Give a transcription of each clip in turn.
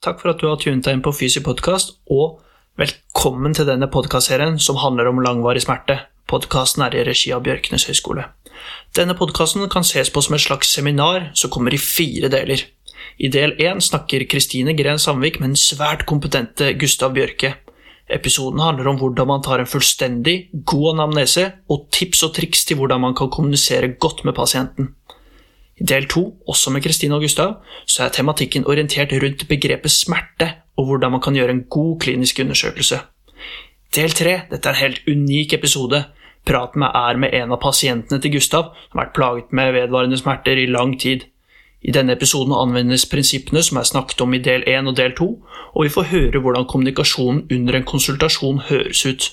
Takk for at du har tunet deg inn på Fysi podkast, og velkommen til denne podkastserien som handler om langvarig smerte. Podkasten er i regi av Bjørknes høgskole. Denne podkasten kan ses på som et slags seminar som kommer i fire deler. I del én snakker Kristine Gren Sandvik med den svært kompetente Gustav Bjørke. Episoden handler om hvordan man tar en fullstendig, god anamnese og tips og triks til hvordan man kan kommunisere godt med pasienten. I del to, også med Kristine og Gustav, så er tematikken orientert rundt begrepet smerte og hvordan man kan gjøre en god klinisk undersøkelse. Del tre, dette er en helt unik episode. Praten med er med en av pasientene til Gustav, som har vært plaget med vedvarende smerter i lang tid. I denne episoden anvendes prinsippene som er snakket om i del 1 og del 2, og vi får høre hvordan kommunikasjonen under en konsultasjon høres ut.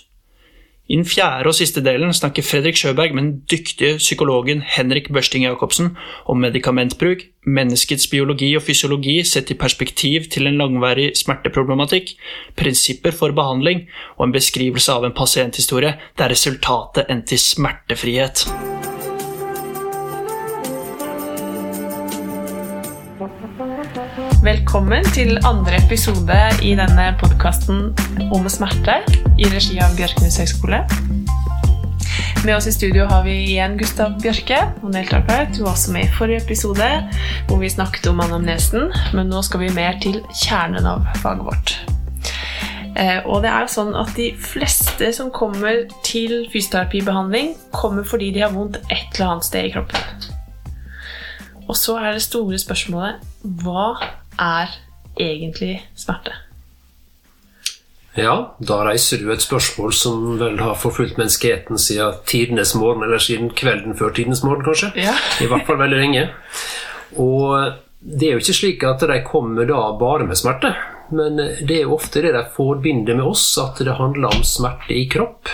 I den fjerde og siste delen snakker Fredrik Sjøberg med den dyktige psykologen Henrik Børsting Jacobsen om medikamentbruk, menneskets biologi og fysiologi sett i perspektiv til en langvarig smerteproblematikk, prinsipper for behandling og en beskrivelse av en pasienthistorie der resultatet endte i smertefrihet. Velkommen til andre episode i denne podkasten om smerte i regi av Bjørknes høgskole. Med oss i studio har vi igjen Gustav Bjørke, deltaker. Du var også med i forrige episode, hvor vi snakket om anamnesen, men nå skal vi mer til kjernen av faget vårt. Eh, og det er sånn at De fleste som kommer til fysioterapibehandling, kommer fordi de har vondt et eller annet sted i kroppen. Og så er det store spørsmålet hva er egentlig smerte? Ja, da reiser du et spørsmål som vel har forfulgt menneskeheten siden tidenes morgen, eller siden kvelden før tidenes morgen, kanskje. Ja. I hvert fall veldig lenge. Og det er jo ikke slik at de kommer da bare med smerte. Men det er jo ofte det de forbinder med oss, at det handler om smerte i kropp.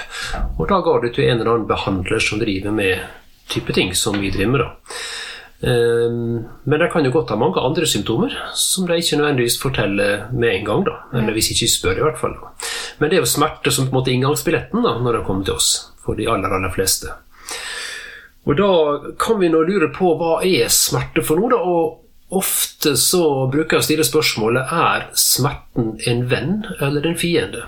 Og da går det til en eller annen behandler som driver med type ting som vi driver med. da. Ehm, men de kan jo godt ha mange andre symptomer som de ikke nødvendigvis forteller med en gang. da, Eller hvis ikke spør, i hvert fall. Men det er jo smerte som på en måte inngangsbilletten da, når de kommer til oss. For de aller, aller fleste. Og da kan vi nå lure på hva er smerte for noe, da? Og ofte så bruker jeg å stille spørsmålet er smerten en venn eller en fiende?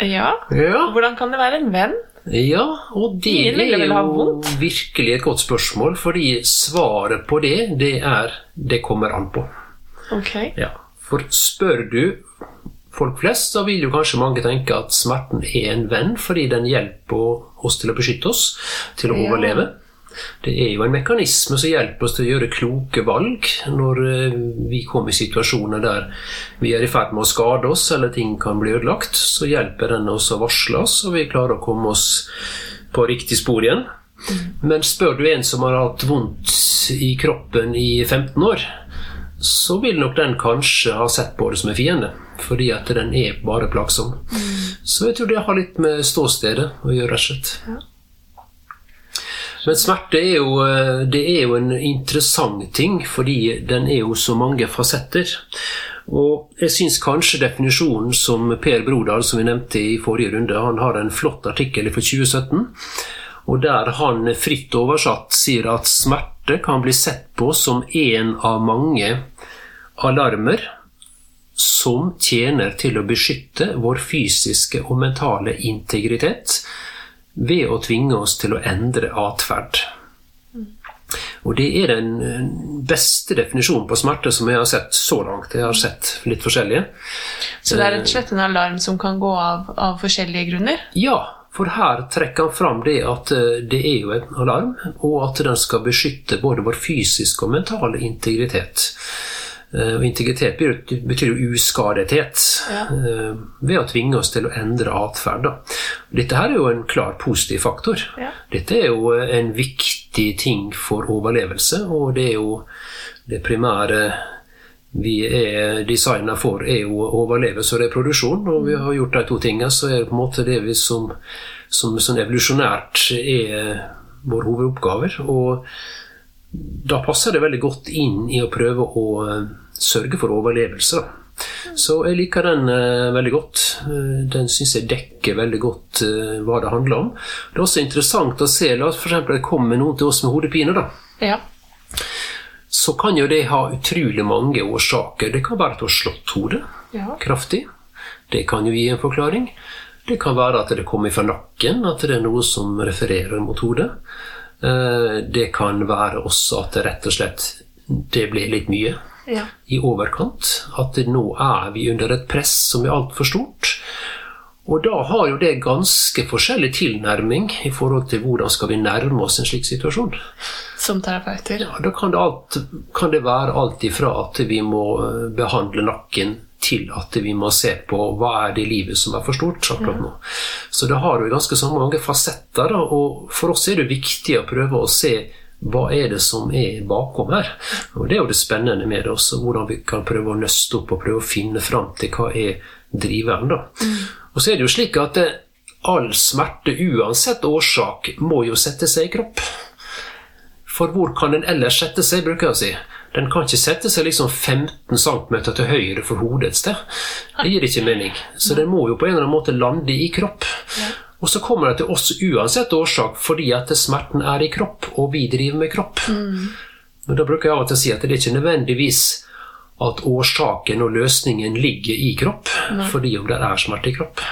Ja. Ja. Hvordan kan det være en venn? Ja, og det er jo virkelig et godt spørsmål, fordi svaret på det, det er det kommer an på. Okay. Ja, For spør du folk flest, så vil jo kanskje mange tenke at smerten er en venn, fordi den hjelper oss til å beskytte oss, til å Ja. overleve. Det er jo en mekanisme som hjelper oss til å gjøre kloke valg når eh, vi kommer i situasjoner der vi er i ferd med å skade oss, eller ting kan bli ødelagt. Så hjelper den oss å varsle oss, og vi klarer å komme oss på riktig spor igjen. Men spør du en som har hatt vondt i kroppen i 15 år, så vil nok den kanskje ha sett på det som en fiende, fordi at den er bare plagsom. Så jeg tror det har litt med ståstedet å gjøre, rett og slett. Men smerte er jo, eh, er jo en interessant ting, fordi den er jo så mange fasetter. Og jeg syns kanskje definisjonen som Per Brodal, som vi nevnte i forrige runde, han har en flott artikkel fra 2017, og der han fritt oversatt sier at smerte kan bli sett på som en av mange alarmer som tjener til å beskytte vår fysiske og mentale integritet ved å tvinge oss til å endre atferd. Og Det er den eh, beste definisjonen på smerte som jeg har sett så langt. Jeg har sett litt forskjellige. Så det er rett og slett en alarm som kan gå av av forskjellige grunner? Ja, for her trekker han fram det at eh, det er jo en alarm, og at den skal beskytte både vår fysiske og mentale integritet. Eh, Og integritet betyr- jo uskadethet, Ja. eh, ved å tvinge oss til å endre atferd. Dette her er jo en klar positiv faktor. Ja. Dette er jo eh, en viktig ting for overlevelse, og det er jo det primære vi er designa for, er jo overlevelse og reproduksjon. Og vi har gjort de to tingene, så er det på en måte det vi som, som sånn evolusjonært er våre hovedoppgaver. Og da passer det veldig godt inn i å prøve å sørge for overlevelse. Da. Så jeg liker den eh, veldig godt. Eh, Den syns jeg dekker veldig godt eh, hva det handler om. Det er også interessant å se La oss f.eks. komme noen til oss med hodepine. da. Ja. så kan jo det ha utrolig mange årsaker. Det kan være at du har slått hodet Ja. kraftig. Det kan jo gi en forklaring. Det kan være at det kommer fra nakken, at det er noe som refererer mot hodet. Eh, Det kan være også at det rett og slett det blir litt mye Ja. i overkant. At nå er vi under et press som er altfor stort. Og da har jo det ganske forskjellig tilnærming i forhold til hvordan skal vi nærme oss en slik situasjon. Som terapeuter. Ja, da kan det, alt, kan det være alt ifra at vi må eh, behandle nakken, til at vi må se på hva er det i livet som er for stort akkurat nå. Så det har jo ganske så mange fasetter, og for oss er det viktig å prøve å se hva er det som er bakom her. Og Det er jo det spennende med det også, hvordan vi kan prøve å nøste opp og prøve å finne fram til hva er driveren. da. Og så er det jo slik at eh, all smerte, uansett årsak, må jo sette seg i kropp. For hvor kan den ellers sette seg, bruker jeg å si. Den kan ikke sette seg liksom 15 cm til høyre for hodet et sted. Det gir ikke mening. Så den må jo på en eller annen måte lande i kropp. Og så kommer det til oss uansett årsak, fordi at smerten er i kropp, og vi driver med kropp. Men da bruker jeg av og til å si at det er ikke nødvendigvis at årsaken og løsningen ligger i kropp, fordi om det er smerte i kropp.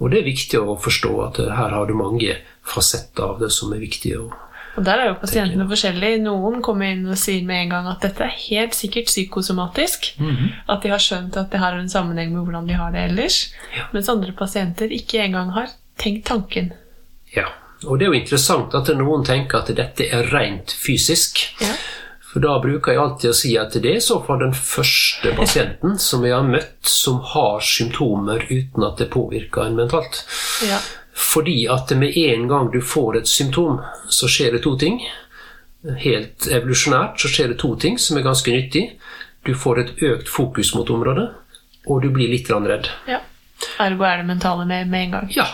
Og det er viktig å forstå at her har du mange fasetter av det som er viktige Og der er jo pasientene forskjellige. Noen kommer inn og sier med en gang at dette er helt sikkert psykosomatisk. At de har skjønt at det har en sammenheng med hvordan de har det ellers. Ja. Mens andre pasienter ikke engang har tenkt tanken. Ja, og det er jo interessant at noen tenker at dette er rent fysisk. Ja. For da bruker jeg alltid å si at det er i så fall den første pasienten som jeg har møtt som har symptomer uten at det påvirker en mentalt. Ja. Fordi at med en gang du får et symptom, så skjer det to ting. Helt evolusjonært så skjer det to ting som er ganske nyttig. Du får et økt fokus mot området, og du blir litt redd. ja. Ergo er det mentale med med en gang. Ja,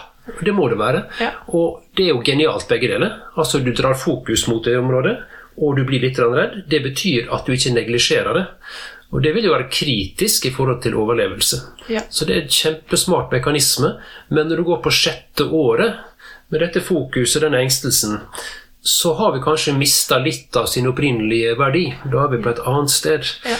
det må det være. Ja. Og det er jo genialt begge deler. Altså Du drar fokus mot det området, og du blir litt redd. Det betyr at du ikke neglisjerer det. Og det vil jo være kritisk i forhold til overlevelse. Ja. Så det er en kjempesmart mekanisme. Men når du går på sjette året med dette fokuset, denne engstelsen, så har vi kanskje mista litt av sin opprinnelige verdi. Da er vi på et annet sted. Ja.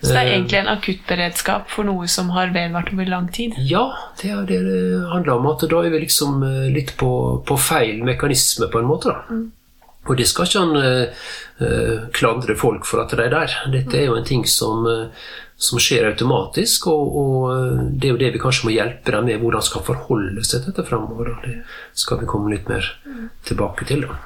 Så det er Eh. egentlig en akuttberedskap for noe som har vedvart over lang tid. Ja, det er det det handler om. At da er vi liksom eh, litt på, på feil mekanisme, på en måte. da. Og det skal ikke han eh, klandre folk for at de er der. Dette er jo en ting som, uh, som skjer automatisk, og, og det er jo det vi kanskje må hjelpe dem med, hvordan skal forholde seg til dette framover. Det skal vi komme litt mer tilbake til. da.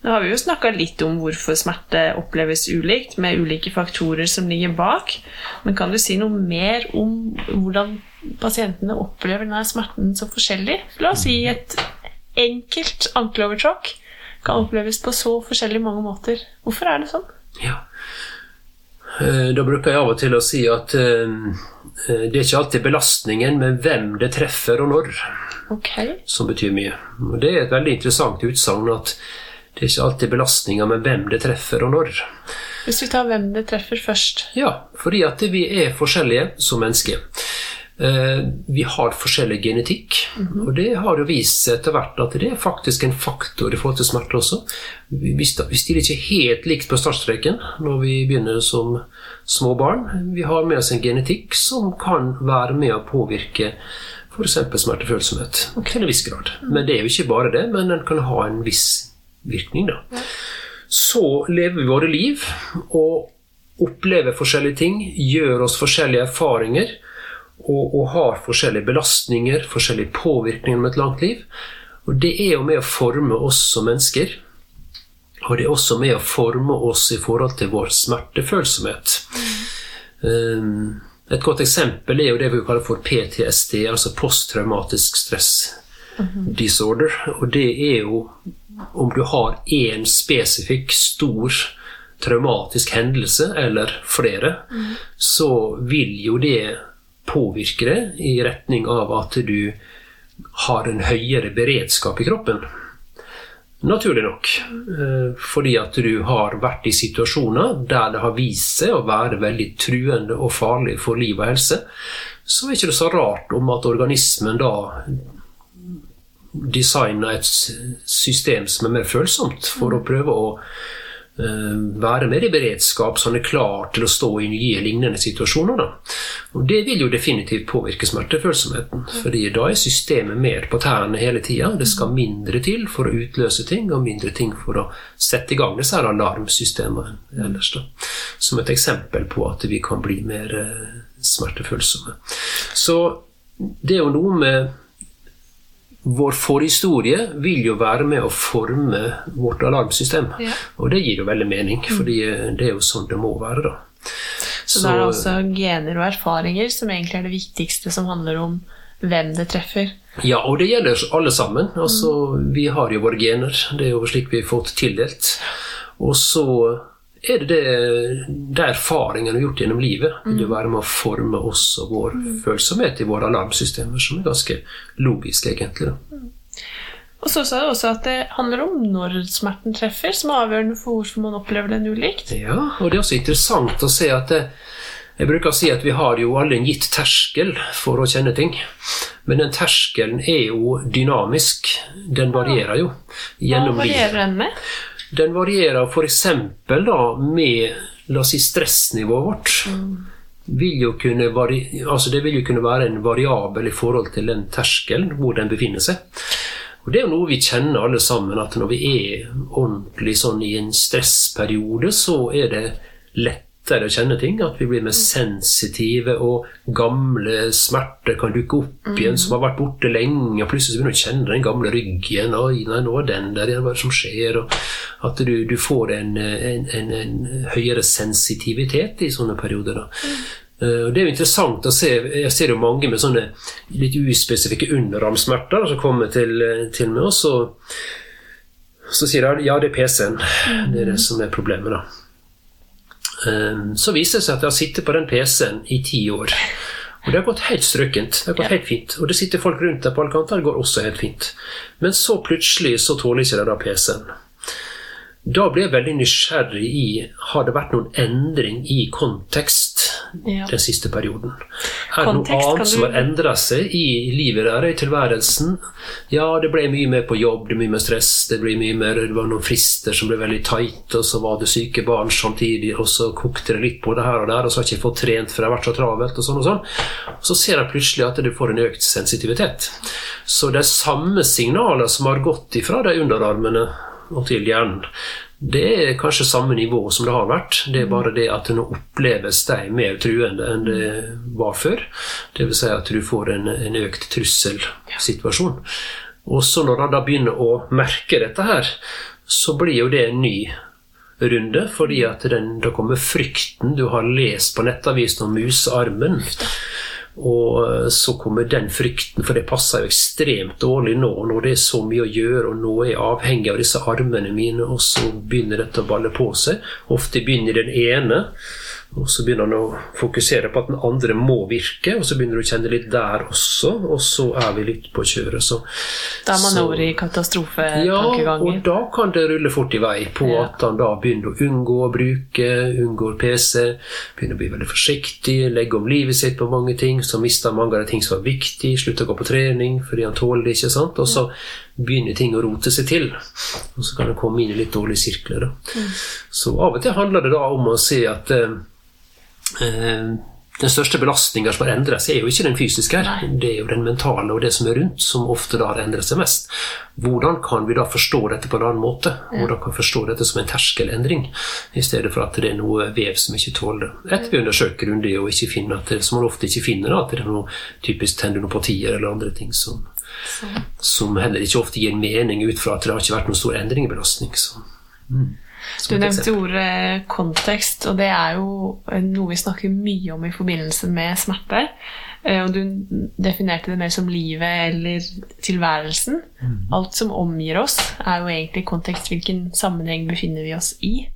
Nå har vi jo snakka litt om hvorfor smerte oppleves ulikt, med ulike faktorer som ligger bak. Men kan du si noe mer om hvordan pasientene opplever denne smerten så forskjellig? La oss si et enkelt ankelovertråkk kan oppleves på så forskjellig mange måter. Hvorfor er det sånn? Ja. Eh, Da bruker jeg av og til å si at eh, eh, det er ikke alltid belastningen, men hvem det treffer og når. okay. som betyr mye. Og Det er et veldig interessant utsagn at det er ikke alltid belastninga, med hvem det treffer og når. Hvis vi tar hvem det treffer først. Ja, fordi at vi er forskjellige som mennesker. Eh, Vi har forskjellig genetikk, og det har jo vist seg etter hvert at det er faktisk en faktor i forhold til smerte også. Vi stiller ikke helt likt på startstreken når vi begynner som små barn. Vi har med oss en genetikk som kan være med å påvirke f.eks. smertefølsomhet til en viss grad. Men det er jo ikke bare det, men den kan ha en viss virkning. da. Så lever vi våre liv og opplever forskjellige ting, gjør oss forskjellige erfaringer og, og har forskjellige belastninger, forskjellige påvirkninger med et langt liv. Og det er jo med å forme oss som mennesker. Og det er også med å forme oss i forhold til vår smertefølsomhet. Mm. et godt eksempel er jo det vi kaller for PTSD, altså posttraumatisk stress disorder. Og det er jo om du har én spesifikk stor traumatisk hendelse, eller flere, så vil jo det påvirke det i retning av at du har en høyere beredskap i kroppen. Naturlig nok. eh, Fordi at du har vært i situasjoner der det har vist seg å være veldig truende og farlig for liv og helse. Så er det ikke så rart om at organismen da designer et system som er mer følsomt, for å prøve å eh, være mer i beredskap, så han er klar til å stå i nye lignende situasjoner. Da. Og Det vil jo definitivt påvirke smertefølsomheten, fordi da er systemet mer på tærne hele tida. Det skal mindre til for å utløse ting, og mindre ting for å sette i gang disse alarmsystemene ellers. Da. Som et eksempel på at vi kan bli mer eh, smertefølsomme. Så det er jo noe med vår forhistorie vil jo være med å forme vårt alarmsystem. Ja. Og det gir jo veldig mening, for det er jo sånn det må være, da. Så da er det også gener og erfaringer som egentlig er det viktigste, som handler om hvem det treffer. Ja, og det gjelder alle sammen. Altså, Vi har jo våre gener. Det er jo slik vi har fått tildelt. Og så er det det, de erfaringene vi har gjort gjennom livet. Vil jo være med å forme også vår følsomhet i våre alarmsystemer, som er ganske logisk, egentlig. Mm. Og så sa du også at det handler om når smerten treffer, som er avgjørende for hvorfor man opplever den ulikt. Ja, og det er også interessant å se at det, jeg bruker å si at vi har jo alle en gitt terskel for å kjenne ting. Men den terskelen er jo dynamisk. Den varierer jo Hva varierer den med? Den varierer f.eks. med la oss si, stressnivået vårt. Vil jo kunne vari altså det vil jo kunne være en variabel i forhold til den terskelen hvor den befinner seg. Og Det er jo noe vi kjenner alle sammen, at når vi er ordentlig sånn i en stressperiode, så er det lettere å kjenne ting. At vi blir mer sensitive, og gamle smerter kan dukke opp igjen som har vært borte lenge. og Plutselig begynner du å kjenne den gamle ryggen. Oi, nei, nå er den der igjen, hva som skjer? Og at du, du får en, en, en, en høyere sensitivitet i sånne perioder. da. Eh, og Det er jo interessant å se. Jeg ser jo mange med sånne litt uspesifikke underarmsmerter som kommer til, til oss Og så, så sier de ja, det er PC-en. Det er det som er problemet, da. Eh, Så viser det seg at jeg har sittet på den PC-en i ti år. Og det har gått helt strøkent. Det har gått helt fint. Og det sitter folk rundt deg på alle kanter. Det går også helt fint. Men så plutselig så tåler ikke de da PC-en. Da blir jeg veldig nysgjerrig i har det vært noen endring i kontekst Ja. den siste perioden. Er det noe annet som har endra seg i livet der, i tilværelsen? Ja, det ble mye mer på jobb, det ble mye mer stress, det ble mye mer, det var noen frister som ble veldig tight, og så var det syke barn samtidig, og så kokte det litt på det her og der, og så har jeg ikke fått trent for det har vært så travelt, og sånn og sånn. Så ser jeg plutselig at du får en økt sensitivitet. Så de samme signaler som har gått ifra de underarmene og til hjernen, det er kanskje samme nivå som det har vært. Det er bare det at nå oppleves de mer truende enn det var før. Vil si at du får en, en økt trusselsituasjon. Og så når han da begynner å merke dette her, så blir jo det en ny runde, fordi at den, da kommer frykten du har lest på nettavisen om musearmen. Og eh, så kommer den frykten, for det passer jo ekstremt dårlig nå når det er så mye å gjøre, og nå er jeg avhengig av disse armene mine, og så begynner dette å balle på seg. Ofte begynner den ene, og så begynner han å fokusere på at den andre må virke, og så begynner du å kjenne litt der også, og så er vi litt på kjøret. Så, Da er man så- over i ja, og da kan det rulle fort i vei på Ja. at han da begynner å unngå å bruke, unngår PC, begynner å bli veldig forsiktig, legge om livet sitt på mange ting, så mister han mange av de ting som var viktig, slutter å gå på trening fordi han tåler det ikke, sant? og så begynner ting å rote seg til. Og så kan det komme inn i litt dårlige sirkler. Da. Så av og til handler det da om å se at eh, den største belastninga som har endret seg, er jo ikke den fysiske, her. det er jo den mentale og det som er rundt, som ofte da har endret seg mest. Hvordan kan vi da forstå dette på en annen måte? Hvordan kan vi forstå dette som en terskelendring, i stedet for at det er noe vev som ikke tåler det? Etter vi undersøker grundig og ikke finner at det, som man ofte ikke finner, at det er noe typisk tendinopatier eller andre ting som, som heller ikke ofte gir mening ut fra at det har ikke vært noen stor endring i belastning. Så. Mm. Du nevnte ordet kontekst, og det er jo noe vi snakker mye om i forbindelse med smerte. Eh, Og du definerte det mer som livet eller tilværelsen. Alt som omgir oss, er jo egentlig kontekst. Hvilken sammenheng befinner vi oss i?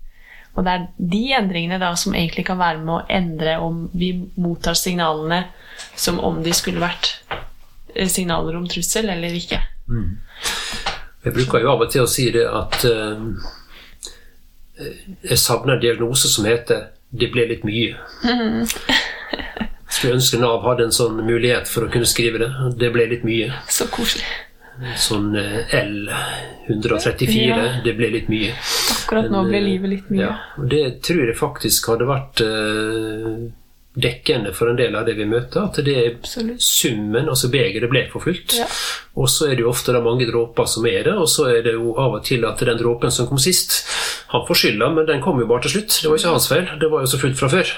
Og det er de endringene da som egentlig kan være med å endre om vi mottar signalene som om de skulle vært eh, signaler om trussel eller ikke. Jeg bruker jo av og til å si det at eh, jeg savner en diagnose som heter 'det ble litt mye'. Skulle ønske Nav hadde en sånn mulighet for å kunne skrive det. Det ble litt mye. Så koselig. sånn eh, L134. Ja. Det ble litt mye. Akkurat nå ble eh, livet litt mye. Ja, det tror jeg faktisk hadde vært eh, dekkende for en del av det vi møter. At det er Absolutt. summen, altså begeret, ble for fullt. Ja. Og så er det jo ofte da mange dråper som er det, og så er det jo av og til at den dråpen som kom sist, han får skylda, men den kom jo bare til slutt. Det var ikke hans feil, det var jo så fullt fra før.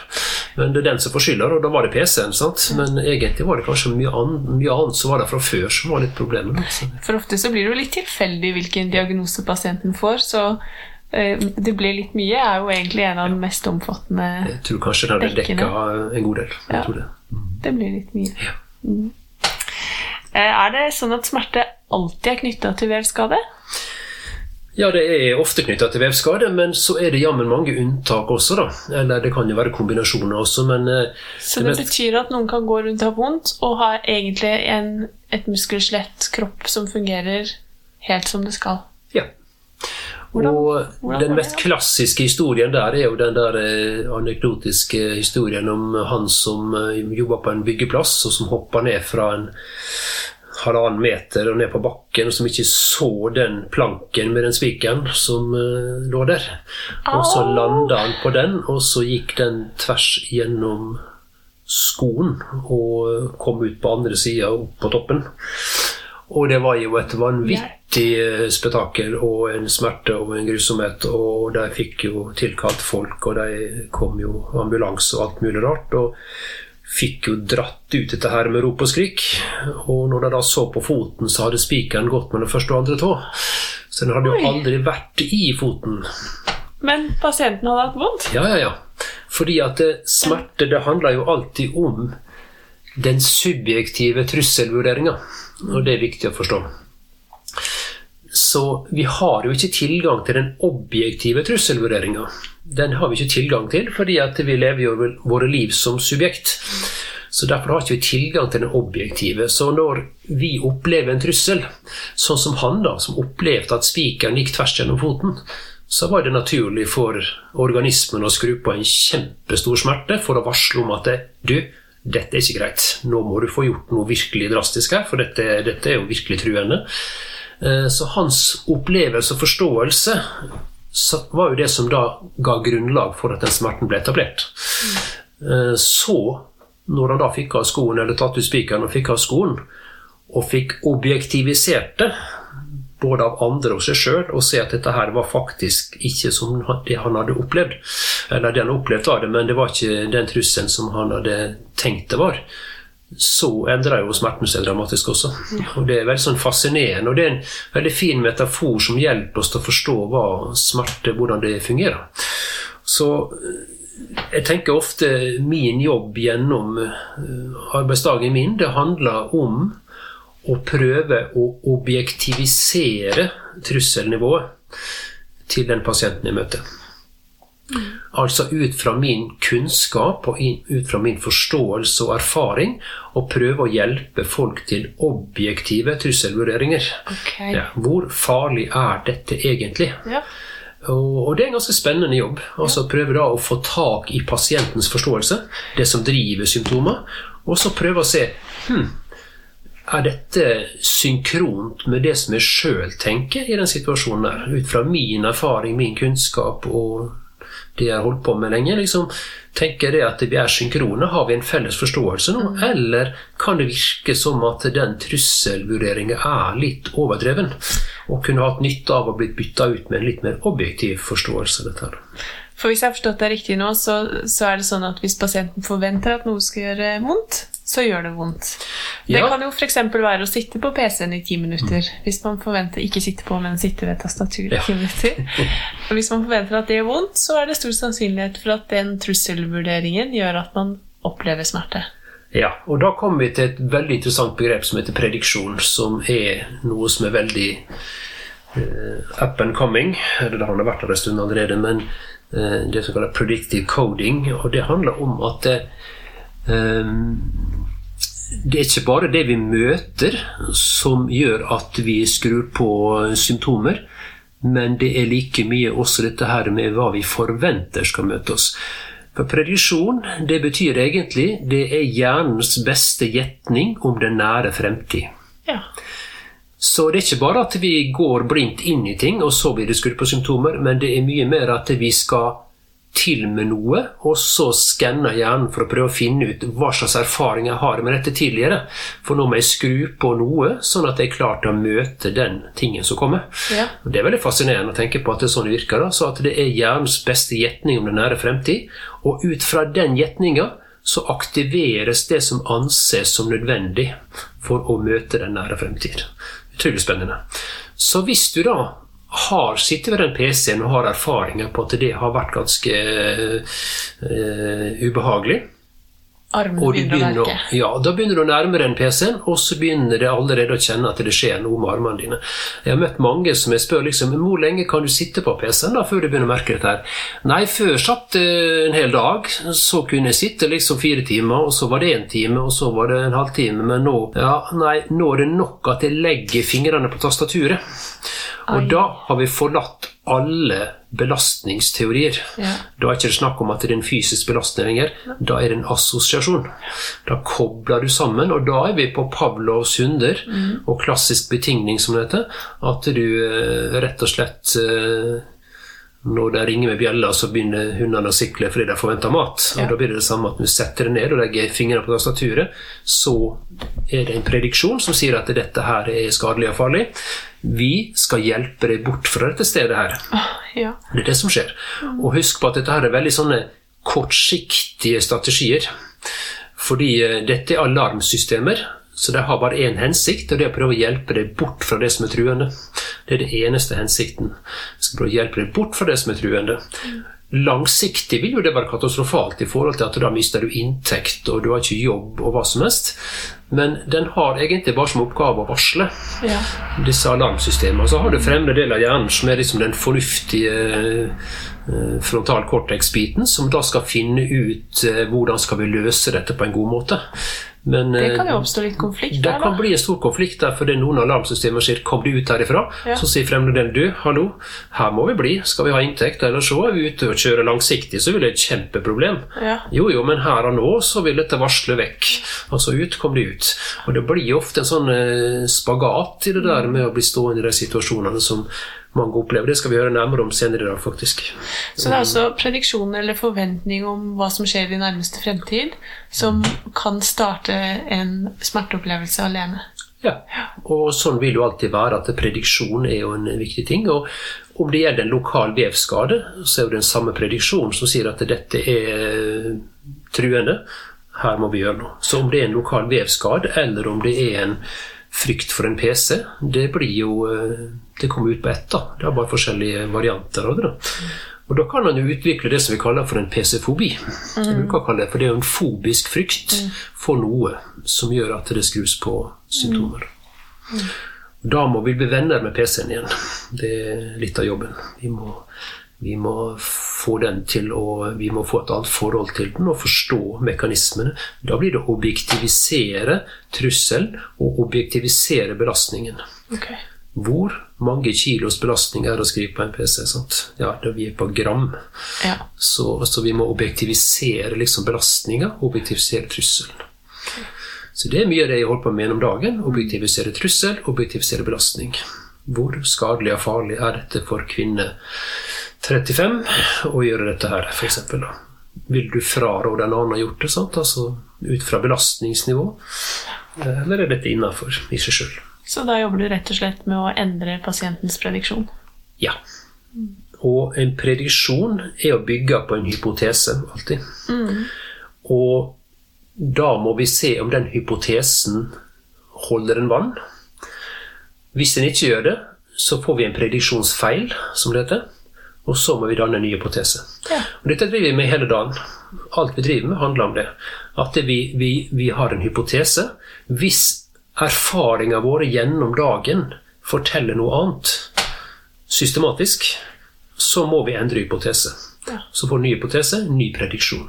Men det er den som får skylda, og da var det PC-en, sant. Men egentlig var det kanskje mye, annet, mye annet som var der fra før, som var litt problemet. Altså. For ofte så blir det jo litt tilfeldig hvilken diagnose pasienten får, så det blir litt mye er jo egentlig en av de mest omfattende Jeg tror kanskje det hadde dekka en god del. Ja. tror det. Det blir litt mye. Ja. Mm. Eh, Er det sånn at smerte alltid er knytta til vevskade? Ja, det er ofte knytta til vevskade, men så er det jammen mange unntak også, da. Eller det kan jo være kombinasjoner også, men eh, Så det det betyr at noen kan gå rundt og ha vondt og ha egentlig en, et muskelskjelett kropp som fungerer helt som det skal. Ja. Hvordan- og hvordan den mest klassiske historien der er jo den der eh, anekdotiske historien om han som eh, jobba på en byggeplass, og som hoppa ned fra en halvannen meter og ned på bakken, og som ikke så den planken med den spikeren som eh, lå der. Og så landa han på den, og så gikk den tvers gjennom skoen og kom ut på andre sida, opp på toppen. Og det var jo et vanvittig eh, spetakkel og en smerte og en grusomhet. Og de fikk jo tilkalt folk, og de kom jo ambulanse og alt mulig rart. Og fikk jo dratt ut dette her med rop og skrik. Og når de da så på foten, så hadde spikeren gått mellom første og andre tå. Så den hadde jo aldri vært i foten. Men pasienten hadde hatt vondt. Ja, ja, ja. Fordi at det, smerte det handler jo alltid om den subjektive trusselvurderinga. Og det er viktig å forstå. Så vi har jo ikke tilgang til den objektive trusselvurderinga. Den har vi ikke tilgang til fordi vi lever jo våre liv som subjekt. Så Derfor har vi ikke tilgang til den objektive. Så når vi opplever en trussel, sånn som han da, som opplevde at spikeren gikk tvers gjennom foten, så var det naturlig for organismen å skru på en kjempestor smerte for å varsle om at du, dette er ikke greit. Nå må du få gjort noe virkelig drastisk her, for dette, dette er jo virkelig truende. Eh, Så hans opplevelse og forståelse var jo det som da ga grunnlag for at den smerten ble etablert. Eh, Så, når han da fikk av skoen, eller tatt ut spikeren og fikk av skoen, og fikk objektivisert det, både av andre og seg sjøl, og se at dette her var faktisk ikke som det han hadde opplevd. Eller det han opplevde var det, men det var ikke den trusselen som han hadde tenkt det var. Så endrer jo smerten seg dramatisk også. Og Det er veldig sånn fascinerende, og det er en veldig fin metafor som hjelper oss til å forstå hva smerte, hvordan det fungerer. Så jeg tenker ofte min jobb gjennom eh, arbeidsdagen min, det handler om å prøve å objektivisere trusselnivået til den pasienten jeg møter. Altså ut fra min kunnskap og ut fra min forståelse og erfaring å prøve å hjelpe folk til objektive trusselvurderinger. Okay. Ja, hvor farlig er dette egentlig? Ja. Og, og det er en ganske spennende jobb. Altså Prøve da å få tak i pasientens forståelse, det som driver symptomer, og så prøve å se hm, er dette synkront med det som jeg sjøl tenker i den situasjonen der? Ut fra min erfaring, min kunnskap og det jeg har holdt på med lenge. liksom Tenker det at vi er synkrone? Har vi en felles forståelse nå? Eller kan det virke som at den trusselvurderinga er litt overdreven? Og kunne hatt nytte av å bli bytta ut med en litt mer objektiv forståelse dette. her. For hvis jeg har forstått det riktig nå, så, så er det sånn at hvis pasienten forventer at noe skal gjøre vondt, så gjør det vondt. Det Ja. kan jo f.eks. være å sitte på PC-en i ti minutter. Hvis man forventer ikke sitte på, men sitte ved tastaturet i Ja. ti minutter. Og hvis man forventer at det gjør vondt, så er det stor sannsynlighet for at den trusselvurderingen gjør at man opplever smerte. Ja, og da kommer vi til et veldig interessant begrep som heter prediksjon, som er noe som er veldig uh, up and coming. Eller det har vært der en stund allerede, men uh, det som kalles predictive coding. Og det handler om at det, eh, det er ikke bare det vi møter som gjør at vi skrur på symptomer, men det er like mye også dette her med hva vi forventer skal møte oss. For prediksjon, det betyr egentlig det er hjernens beste gjetning om den nære fremtid. Ja. Så det er ikke bare at vi går blindt inn i ting, og så blir det skrudd på symptomer, men det er mye mer at vi skal til med noe, og så skanner hjernen for å prøve å finne ut hva slags erfaring jeg har med dette tidligere. For nå må jeg skru på noe, sånn at jeg er klar til å møte den tingen som kommer. Ja. Det er veldig fascinerende å tenke på at det er sånn det virker. Da. Så at det er hjernens beste gjetning om den nære fremtid, og ut fra den gjetninga så aktiveres det som anses som nødvendig for å møte den nære fremtid. Utrolig spennende. Så hvis du da har sittet ved den PC-en og har erfaringer på at det har vært ganske uh, ubehagelig, Armene begynner begynner å, verke. ja, da begynner du å nærme deg PC-en, og så begynner det allerede å kjenne at det skjer noe med armene dine. Jeg har møtt mange som jeg spør liksom, hvor lenge kan du sitte på PC-en da, før du begynner å merke dette her? Nei, før satt det en hel dag, så kunne jeg sitte liksom fire timer, og så var det en time, og så var det en halvtime, men nå, ja, nei, nå er det nok at jeg legger fingrene på tastaturet. Og Ai. da har vi forlatt alle belastningsteorier. Ja. Da er ikke det snakk om at det er en fysisk belastning lenger. Da er det en assosiasjon. Da kobler du sammen, og da er vi på Pavlovs hunder og klassisk betingning, som det heter. At du eh, rett og slett eh, når de ringer med bjella, så begynner hundene å sikle fordi de forventer mat. Og Da blir det det samme at du setter det ned og legger fingrene på tastaturet, så er det en prediksjon som sier at dette her er skadelig og farlig. Vi skal hjelpe deg bort fra dette stedet her. Ja. Det er det som skjer. Og husk på at dette her er veldig sånne kortsiktige strategier. Fordi eh, dette er alarmsystemer, så de har bare én hensikt, og det er å prøve å hjelpe deg bort fra det som er truende. Det er det eneste hensikten. Jeg skal prøve å hjelpe deg bort fra det som er truende. Langsiktig vil jo det være katastrofalt i forhold til at da mister du inntekt, og du har ikke jobb og hva som helst. Men den har egentlig bare som oppgave å varsle ja. disse alarmsystemene. Så har du fremre del av hjernen som er liksom den fornuftige frontal cortex-biten, som da skal finne ut eh, hvordan skal vi løse dette på en god måte. Men Det kan eh, jo oppstå litt konflikt det der, kan da. bli en stor konflikt der, fordi noen alarmsystemer sier 'kom du ut herifra', Ja. så sier fremmedelen 'du, hallo, her må vi bli, skal vi ha inntekt', eller så er vi ute og kjører langsiktig, så vil det et kjempeproblem. Ja. Jo, jo, men her og nå så vil dette varsle vekk. Altså ut kom det ut. Og det blir ofte en sånn eh, spagat i det der med å bli stående i de situasjonene som mange opplever. Det skal vi høre nærmere om senere i dag, faktisk. Så det er altså prediksjoner eller forventning om hva som skjer i nærmeste fremtid, som kan starte en smerteopplevelse alene. Ja, og sånn vil jo alltid være at prediksjon er jo en viktig ting. Og om det gjelder en lokal vevskade, så er jo det den samme prediksjonen som sier at dette er truende. Her må vi gjøre noe. Så om det er en lokal vevskade, eller om det er en frykt for en PC, det blir jo eh, Det kommer ut på ett, da. Det er bare forskjellige varianter av det. da. Og da kan man jo utvikle det som vi kaller for en PC-fobi. Jeg bruker å kalle det, For det er jo en fobisk frykt for noe som gjør at det skrus på symptomer. Da må vi bli venner med PC-en igjen. Det er litt av jobben. Vi må, vi må få den til å Vi må få et annet forhold til den og forstå mekanismene. Da blir det å objektivisere trusselen og objektivisere belastningen. Ok. Hvor mange kilos belastning er å skrive på en PC? sant? Ja, vi er på gram. Ja. Så, så vi må objektivisere liksom belastninga, objektivisere trusselen. Så det er mye av det jeg holder på med gjennom dagen. Objektivisere trussel, objektivisere belastning. Hvor skadelig og farlig er dette for kvinne 35 å gjøre dette her, f.eks.? Vil du fraråde en annen å gjort det, sant? altså ut fra belastningsnivå? Eller er dette innafor i seg sjøl? Så da jobber du rett og slett med å endre pasientens prediksjon. Ja. Og en prediksjon er å bygge på en hypotese, alltid. Og da må vi se om den hypotesen holder en vann. Hvis den ikke gjør det, så får vi en prediksjonsfeil, som det heter. Og så må vi danne en ny hypotese. Ja. Og dette driver vi med hele dagen. Alt vi driver med, handler om det. At det vi, vi, vi har en hypotese. Hvis erfaringene våre gjennom dagen forteller noe annet systematisk, så må vi endre hypotese. Ja. Så får ny hypotese, ny prediksjon.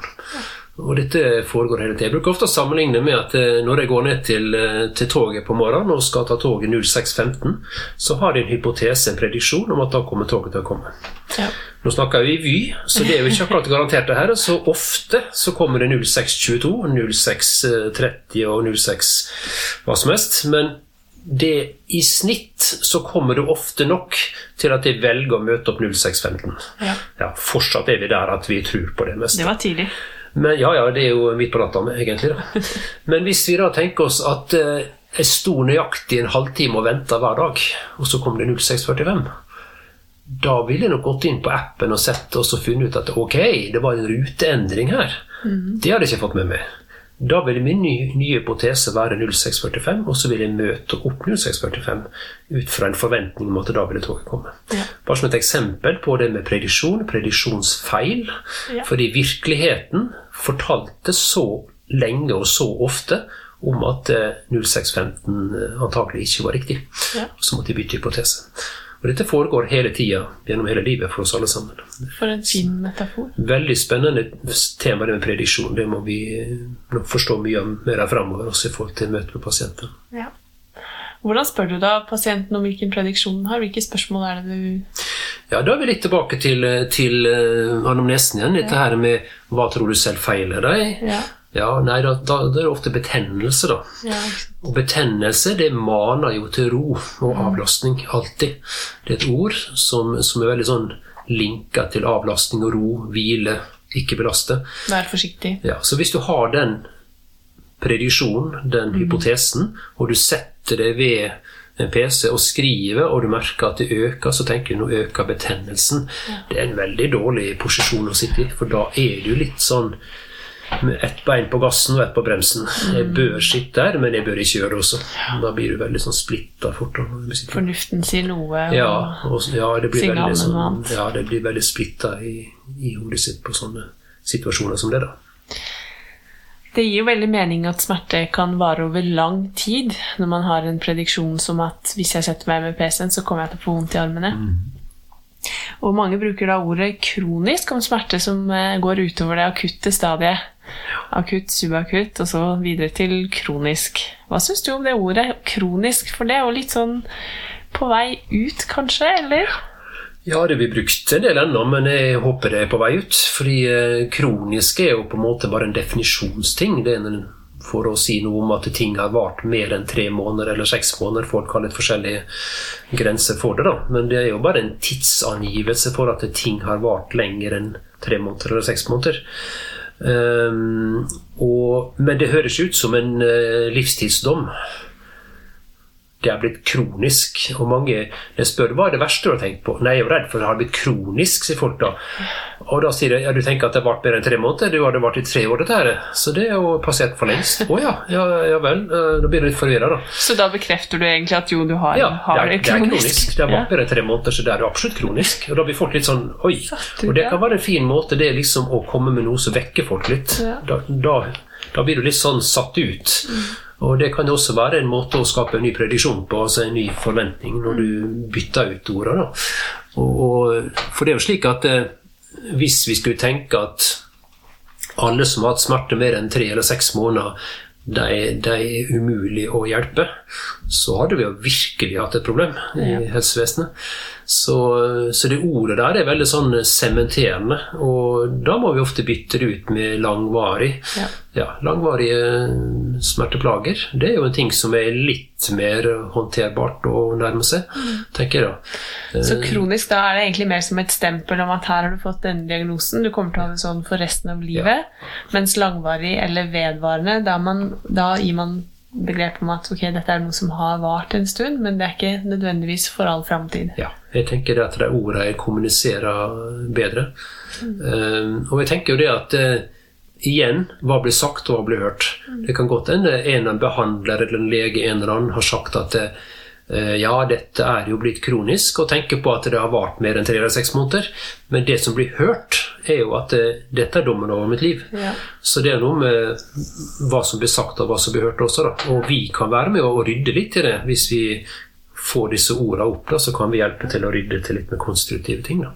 Og dette foregår hele tiden. Jeg bruker ofte å sammenligne med at eh, når jeg går ned til, eh, til toget på morgenen og skal ta toget 06.15, så har de en hypotese, en prediksjon, om at da kommer toget til å komme. Ja. Nå snakker vi Vy, så det er jo ikke akkurat garantert det her. Så ofte så kommer det 0622, 0630 og 06 hva som helst. Men det i snitt så kommer det ofte nok til at jeg velger å møte opp 0615. Ja. Ja, fortsatt er vi der at vi tror på det meste. Det var tidlig. Men, ja, ja, det er jo midt på natta, egentlig. Da. Men hvis vi da tenker oss at eh, jeg sto nøyaktig en halvtime og venta hver dag, og så kom det 0645 da ville jeg nok gått inn på appen og sett og funnet ut at ok, det var en ruteendring her. Det hadde jeg ikke fått med meg. Da ville min nye, nye hypotese være 0645, og så ville jeg møte opp 0645 ut fra en forventning om at da ville toget komme. Ja. Bare som et eksempel på det med predisjon, predisjonsfeil. Ja. Fordi virkeligheten fortalte så lenge og så ofte om at eh, 0615 antagelig ikke var riktig. Ja. Så måtte de bytte hypotese. Og dette foregår hele tida gjennom hele livet for oss alle sammen. For en fin metafor. Veldig spennende tema det med prediksjon. Det må vi eh, nok forstå mye mer av framover, også i forhold til møte med pasienter. Ja. Hvordan spør du da pasienten om hvilken prediksjon den har? Hvilke spørsmål er det du Ja, Da er vi litt tilbake til, til eh, anamnesen igjen. Dette her med hva tror du selv feiler deg? Ja. Ja, nei, da, da, da er det ofte betennelse, da. ja. Og betennelse det maner jo til ro og avlastning, alltid. Det er et ord som, som er veldig sånn linka til avlastning og ro, hvile, ikke belaste. Vær forsiktig. Ja, så hvis du har den prediksjonen, den hypotesen, og du setter deg ved en PC og skriver, og du merker at det øker, så tenker du nå øker betennelsen. Det er en veldig dårlig posisjon å sitte i, for da er du litt sånn med ett bein på gassen og ett på bremsen. Jeg bør sitte der, men jeg bør ikke gjøre det også. Da blir du veldig sånn splitta fort. sitter. Fornuften sier noe. og- Ja, og, ja, det blir Signalene veldig, noe sånn, annet. ja, det blir veldig splitta i, i hodet sitt på sånne situasjoner som det. da. Det gir jo veldig mening at smerte kan vare over lang tid, når man har en prediksjon som at hvis jeg setter meg med PC-en, så kommer jeg til å få vondt i armene. Og mange bruker da ordet kronisk om smerte som eh, går utover det akutte stadiet. Akutt, subakutt, og så videre til kronisk. Hva syns du om det ordet kronisk? For det er jo litt sånn på vei ut, kanskje? Eller? Ja, det blir brukt en del ennå, men jeg håper det er på vei ut. Fordi eh, kronisk er jo på en måte bare en definisjonsting. Det er for å si noe om at ting har vart mer enn tre måneder eller seks måneder. Folk har litt forskjellige grenser for det, da. Men det er jo bare en tidsangivelse for at ting har vart lenger enn tre måneder eller seks måneder. Um, og, men det høres ut som en eh, livstidsdom det er blitt kronisk. Og mange jeg spør hva er det verste du har tenkt på. Nei, jeg er redd for det har blitt kronisk, sier folk da. Og da sier jeg ja, du tenker at det har vart mer enn tre måneder? Du hadde vart i tre år, dette her. Så det er jo passert for lengst. Å ja, ja, ja vel. Eh, Da blir du litt forvirra, da. Så da bekrefter du egentlig at jo, du har, Ja, har det er, det er kronisk. Det har vart mer enn tre måneder, så det er jo absolutt kronisk. Og da blir folk litt sånn oi. Og det det? kan være en fin måte, det er liksom å komme med noe som vekker folk litt. Da, da, da blir du litt sånn satt ut. Og det kan jo også være en måte å skape en ny prediksjon på, altså en ny forventning, når du bytter ut ordene. For det er jo slik at eh, hvis vi skulle tenke at alle som har hatt smerte mer enn tre eller seks måneder, de, de er umulig å hjelpe, så hadde vi jo virkelig hatt et problem i helsevesenet. Så, så det ordet der er veldig sånn sementerende, og da må vi ofte bytte det ut med langvarig. Ja. Ja, langvarige smerteplager. Det er jo en ting som er litt mer håndterbart å nærme seg, tenker jeg da. Så kronisk da er det egentlig mer som et stempel om at her har du fått denne diagnosen, du kommer til å ha det sånn for resten av livet. Mens langvarig eller vedvarende, da, man, da gir man begrep om at ok, dette er noe som har vart en stund, men det er ikke nødvendigvis for all framtid. Ja, jeg tenker at de ordene kommuniserer bedre. Um, og jeg tenker jo det at uh, igjen, hva blir sagt og hva blir hørt. Det kan godt hende en en behandler eller en lege en eller annen har sagt at uh, ja, dette er jo blitt kronisk, og tenker på at det har vart mer enn tre eller seks måneder. Men det som blir hørt, er jo at eh, dette er dommen over mitt liv. Ja. Så det er noe med hva som blir sagt og hva som blir hørt også. Da. Og vi kan være med å rydde litt i det. Hvis vi får disse ordene opp, da, så kan vi hjelpe til å rydde til litt med konstruktive ting. Da.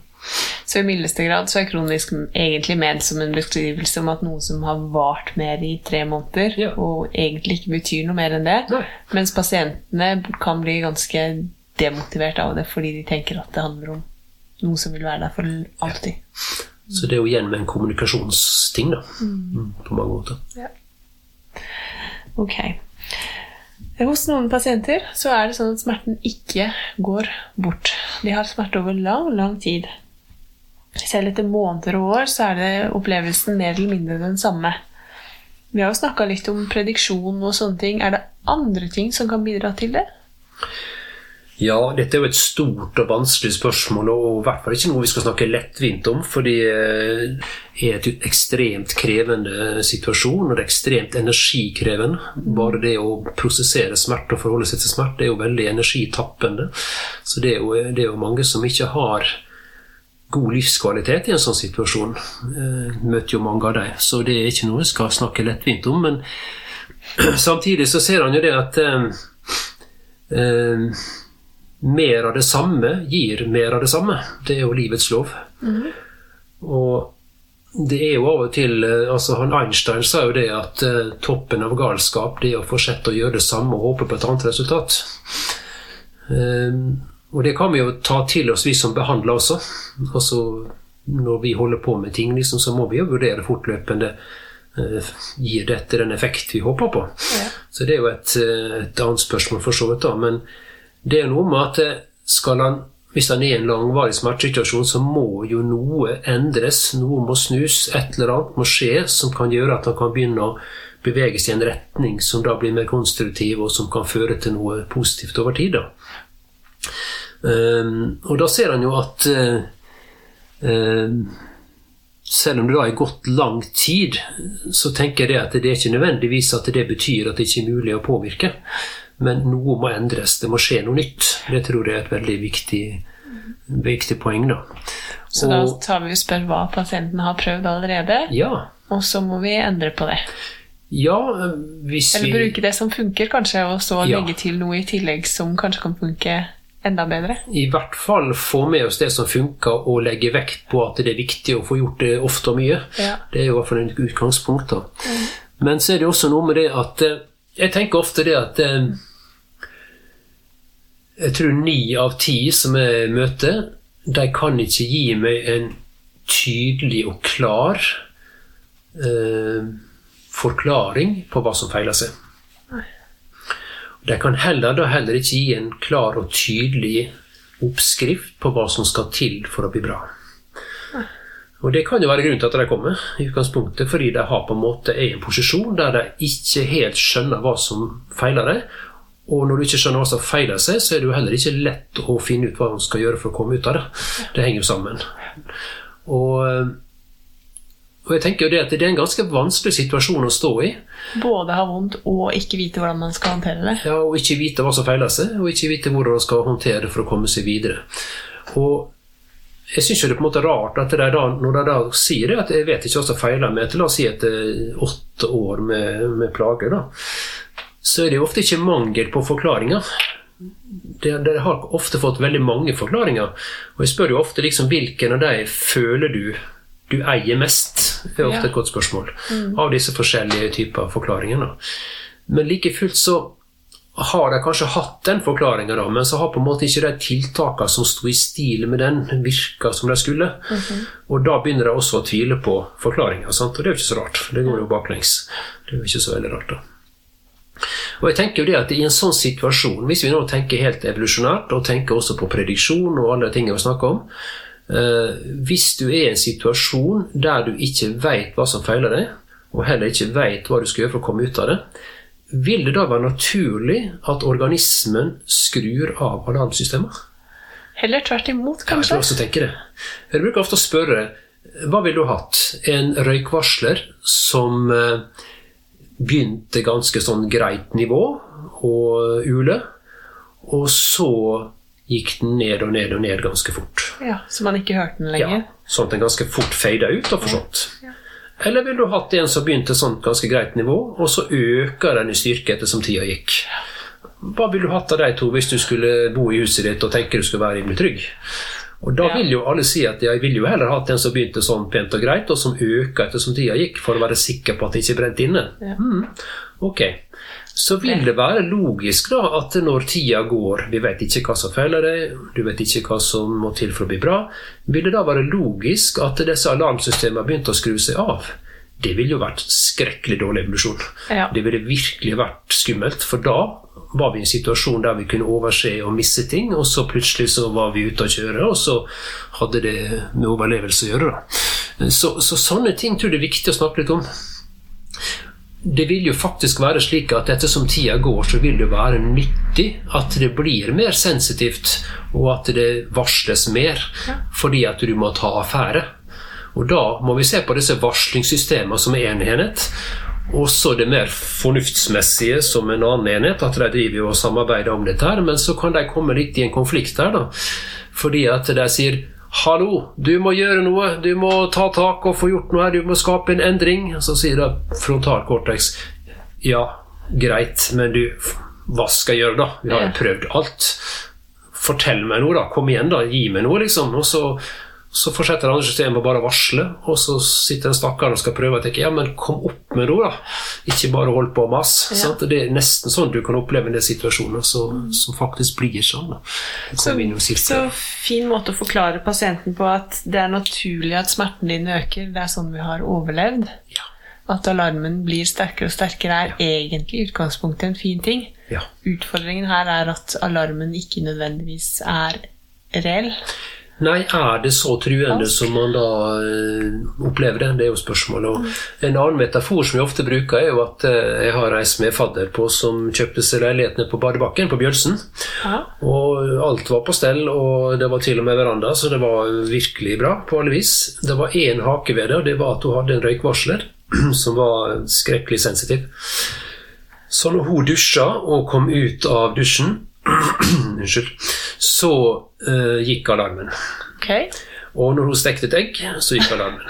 Så i mildeste grad så er kronisk egentlig ment som en beskrivelse om at noe som har vart mer i tre måneder, Ja. og egentlig ikke betyr noe mer enn det. Nei. Mens pasientene kan bli ganske demotivert av det fordi de tenker at det handler om noe som vil være der for alltid. Så det er jo igjen med en kommunikasjonsting, da. Mm, på mange måter. Ok. Hos noen pasienter så er det sånn at smerten ikke går bort. De har smerte over lang, lang tid. Selv etter måneder og år så er det opplevelsen mer eller mindre den samme. Vi har jo snakka litt om prediksjon og sånne ting. Er det andre ting som kan bidra til det? Ja, dette er jo et stort og vanskelig spørsmål, og i hvert fall ikke noe vi skal snakke lettvint om. For det er et ekstremt krevende situasjon, og det er ekstremt energikrevende. Bare det å prosessere smerte og forholde seg til smerte er jo veldig energitappende. Så det er jo, det er jo mange som ikke har god livskvalitet i en sånn situasjon. Møter jo mange av dem, så det er ikke noe vi skal snakke lettvint om. Men samtidig så ser han jo det at eh, eh, mer av det samme gir mer av det samme. Det er jo livets lov. Mm. Og det er jo av og til altså han Einstein sa jo det at uh, toppen av galskap det er å fortsette å gjøre det samme og håpe på et annet resultat. Um, og det kan vi jo ta til oss, vi som behandler også. Altså, når vi holder på med ting, liksom, så må vi jo vurdere fortløpende uh, Gir dette den effekt vi håper på? Ja. Så det er jo et, et annet spørsmål for så vidt. da, men det er noe med at eh, skal han, hvis han er i en langvarig smertesituasjon, så må jo noe endres. Noe må snus. Et eller annet må skje som kan gjøre at han kan begynne å bevege seg i en retning som da blir mer konstruktiv, og som kan føre til noe positivt over tid. Da. Um, og da ser han jo at uh, um, selv om det da er gått lang tid, så tenker jeg at det er ikke nødvendigvis at det betyr at det ikke er mulig å påvirke. Men noe må endres. Det må skje noe nytt. Det tror jeg er et veldig viktig, viktig poeng. da. Så og, da tar vi og spør hva pasienten har prøvd allerede, ja. og så må vi endre på det. Ja, hvis Eller vi bruke det som funker, kanskje, og så ja. legge til noe i tillegg som kanskje kan funke enda bedre. I hvert fall få med oss det som funker, og legge vekt på at det er viktig å få gjort det ofte og mye. Ja. Det er jo i hvert fall et utgangspunkt. da. Mm. Men så er det også noe med det at eh, Jeg tenker ofte det at eh, jeg tror ni av ti som jeg møter, de kan ikke gi meg en tydelig og klar eh, forklaring på hva som feiler seg. De kan heller, da heller ikke gi en klar og tydelig oppskrift på hva som skal til for å bli bra. Og Det kan jo være grunnen til at de kommer, i utgangspunktet, fordi de har på en måte er i en posisjon der de ikke helt skjønner hva som feiler dem, og når du ikke skjønner hva som feiler seg, så er det jo heller ikke lett å finne ut hva man skal gjøre for å komme ut av det. Det henger jo sammen. Og, eh, og jeg tenker jo det at det er en ganske vanskelig situasjon å stå i. Både ha vondt og ikke vite hvordan man skal håndtere det. Ja, og ikke vite hva som feiler seg, og ikke vite hvordan man skal håndtere det for å komme seg videre. Og jeg syns det er på en måte rart at de da, når de da sier det, at jeg vet ikke hva som feiler meg, etter la oss si etter åtte år med, med plager, da så er det jo ofte ikke mangel på forklaringer. Dere har ofte fått veldig mange forklaringer. Og jeg spør jo ofte liksom, hvilken av de føler du du eier mest? Det er ofte et godt spørsmål. Mm. Av disse forskjellige typer forklaringer. Men like fullt så har de kanskje hatt den forklaringa, men så har på en måte ikke de tiltakene som sto i stil med den, virka som de skulle. Mm -hmm. Og da begynner de også å tvile på forklaringa. Og det er jo ikke så rart, det går jo baklengs. Det er jo ikke så veldig rart, da. Og jeg tenker jo det at I en sånn situasjon, hvis vi nå tenker helt evolusjonært, og tenker også på prediksjon og alle tingene vi snakker om eh, Hvis du er i en situasjon der du ikke vet hva som feiler deg, og heller ikke vet hva du skal gjøre for å komme ut av det, vil det da være naturlig at organismen skrur av alarmsystemet? Heller tvert imot, kanskje. Ja, jeg også tenker det. Jeg bruker ofte å spørre hva ville du hatt? En røykvarsler som eh, begynte ganske sånn greit nivå og ule. Og så gikk den ned og ned og ned ganske fort. Ja, Så man ikke hørte den lenger? Ja, Sånn at den ganske fort feida ut og forsvant. Ja. Eller ville du hatt en som begynte sånn ganske greit nivå, og så øker den i styrke etter som tida gikk? Hva ville du hatt av de to hvis du skulle bo i huset ditt og tenke du skulle være rimelig trygg? Og Da vil jo alle si at jeg vil jo heller hatt en som begynte sånn pent og greit, og som øka etter som tida gikk, for å være sikker på at det ikke brente inne. Ja. Mm. Ok. Så vil det være logisk da at når tida går, vi vet ikke hva som feiler deg, du vet ikke hva som må til for å bli bra, vil det da være logisk at disse alarmsystemene begynte å skru seg av? Det ville jo vært skrekkelig dårlig evolusjon. Ja. Det ville virkelig vært skummelt, for da var vi i en situasjon der vi kunne overse og misse ting, og så plutselig så var vi ute å kjøre, og så hadde det med overlevelse å gjøre. Så, så sånne ting tror jeg det er viktig å snakke litt om. Det vil jo faktisk være slik at ettersom tida går, så vil det være nyttig at det blir mer sensitivt, og at det varsles mer, fordi at du må ta affære. Og da må vi se på disse varslingssystemene som er en enhet. Også det mer fornuftsmessige som en annen enhet, at de driver og samarbeider om dette. her, Men så kan de komme litt i en konflikt her, da. Fordi at de sier 'Hallo, du må gjøre noe. Du må ta tak og få gjort noe her. Du må skape en endring.' Så sier da frontalkortex 'Ja, greit, men du, hva skal jeg gjøre, da? Vi har jo prøvd alt.' Fortell meg noe, da. Kom igjen, da. Gi meg noe, liksom. Og så så fortsetter andre systemet bare å varsle, og så sitter en stakkar og skal prøve å tenke ja, men kom opp med noe, da. Ikke bare hold på og mas. Ja. Det er nesten sånn du kan oppleve det situasjoner som, som faktisk blir sånn. Så, så, fin måte å forklare pasienten på at det er naturlig at smerten din øker. Det er sånn vi har overlevd. Ja. At alarmen blir sterkere og sterkere, er ja. egentlig i utgangspunktet en fin ting. Utfordringen her er at alarmen ikke nødvendigvis er reell. Nei, er det så truende som man da uh, opplever det? Det er jo spørsmålet. Og en annen metafor som vi ofte bruker, er jo at uh, jeg har reist med fadder på som kjøpte seg leilighetene på Badebakken på Bjølsen. Ja. Og alt var på stell, og det var til og med veranda, så det var virkelig bra på alle vis. Det var én hake ved det, og det var at hun hadde en røykvarsler som var skrekkelig sensitiv. Så når hun dusja og kom ut av dusjen Unnskyld. Så uh, gikk alarmen. Okay. Og når hun stekte et egg, så gikk alarmen.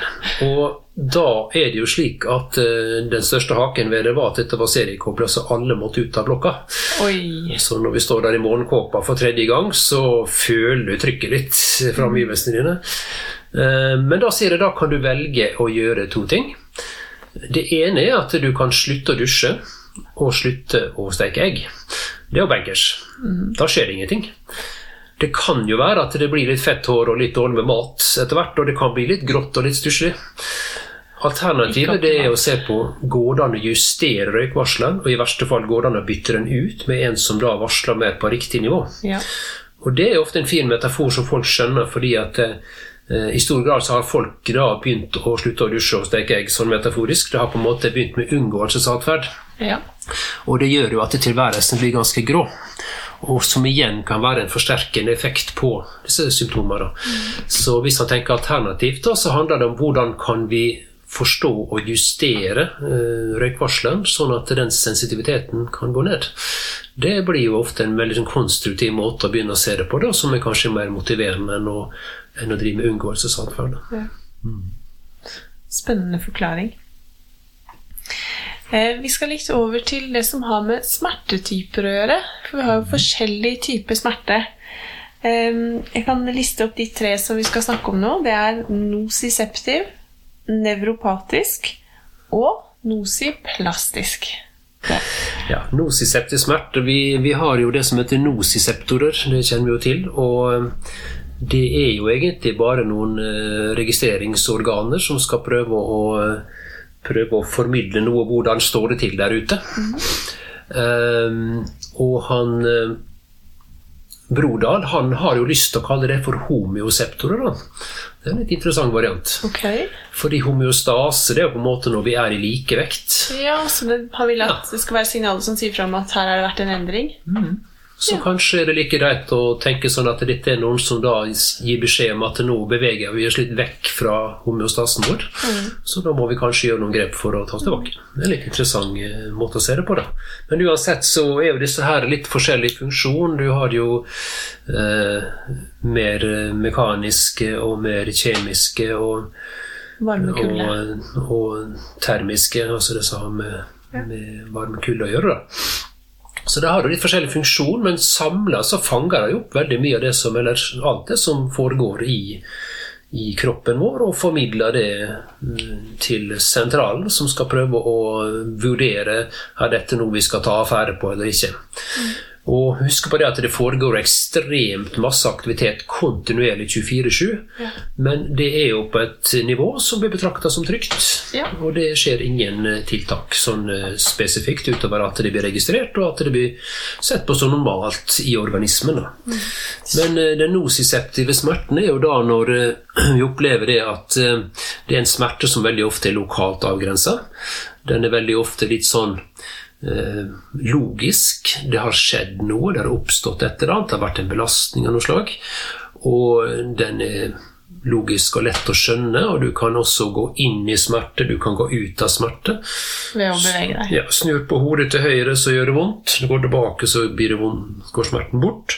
Og da er det jo slik at uh, den største haken ved det var at dette var seriekobla, så alle måtte ut av blokka. Oi. Så når vi står der i morgenkåpa for tredje gang, så føler du trykket litt fra omgivelsene dine. Uh, men da sier jeg da kan du velge å gjøre to ting. Det ene er at du kan slutte å dusje og slutte å steke egg. Det er jo bankers. Da skjer det ingenting. Det kan jo være at det blir litt fett hår og litt dårlig med mat etter hvert, og det kan bli litt grått og litt stusslig. Alternativet det er å se på går an å justere røykvarsleren, og i verste fall går det an å bytte den ut med en som da varsler mer på riktig nivå. Ja. Og Det er ofte en fin metafor som folk skjønner, fordi at eh, i stor grad så har folk da begynt å slutte å dusje og steke egg sånn metaforisk. Det har på en måte begynt med unngåelsesatferd. Ja. Og det gjør jo at tilværelsen blir ganske grå. Og som igjen kan være en forsterkende effekt på disse symptomene. Mm. Så hvis man tenker alternativt, da, så handler det om hvordan kan vi forstå og justere uh, røykvarsleren, sånn at den sensitiviteten kan gå ned. Det blir jo ofte en veldig sånn, konstruktiv måte å begynne å se det på, da, som er kanskje mer motiverende enn å, enn å drive med unngåelsesatferd. Ja. Mm. Spennende forklaring. Eh, vi skal litt over til det som har med smertetyper å gjøre. For vi har jo forskjellige typer smerte. Jeg kan liste opp de tre som vi skal snakke om nå. Det er nosiseptiv, nevropatisk og nosiplastisk. Ja, ja Nosiseptisk smerte vi, vi, har jo det som heter nosiseptorer. Det kjenner vi jo til. Og det er jo egentlig bare noen eh, registreringsorganer som skal prøve å prøve å formidle noe hvordan står det til der ute. Mm. Um, og han uh, Brodal han har jo lyst til å kalle det for homeoseptorer. Da. Det er en litt interessant variant. Okay. Fordi homeostase det er jo på en måte når vi er i likevekt. Ja, så det, Han vil at ja. det skal være signaler som sier fra om at her har det vært en endring? Mm. Så ja. kanskje er det like greit å tenke sånn at dette er noen som da gir beskjed om at nå beveger vi oss litt vekk fra homeostasen vår. Mm. Så da må vi kanskje gjøre noen grep for å ta oss tilbake. Det er en litt interessant eh, måte å se det på. da. Men uansett så er jo disse her litt forskjellig funksjon. Du har jo eh, mer mekaniske og mer kjemiske og, og, og, termiske, altså det som har med, med varmekulde å gjøre. da. Så det har jo litt forskjellig funksjon, men samla så fanger det opp veldig mye av det som, eller alt det som foregår i, i kroppen vår, og formidler det mm, til sentralen, som skal prøve å vurdere er dette noe vi skal ta affære på eller ikke. Mm. Og husk på det at det foregår ekstremt masse aktivitet kontinuerlig 24-7. Ja. Men det er jo på et nivå som blir betrakta som trygt. Ja. Og det skjer ingen eh, tiltak sånn eh, spesifikt utover at det blir registrert, og at det blir sett på som normalt i organismen. Da. Men eh, den nosiseptive smerten er jo da når vi opplever det at det er en smerte som veldig ofte er lokalt avgrensa. Den er veldig ofte litt sånn logisk. Det har skjedd noe, det har oppstått et eller annet, det har vært en belastning av noe slag. Og den er logisk og lett å skjønne, og du kan også gå inn i smerte, du kan gå ut av smerte. Ved å bevege deg. Ja, Snur på hodet til høyre, så gjør det vondt. Du går tilbake, så blir går smerten bort.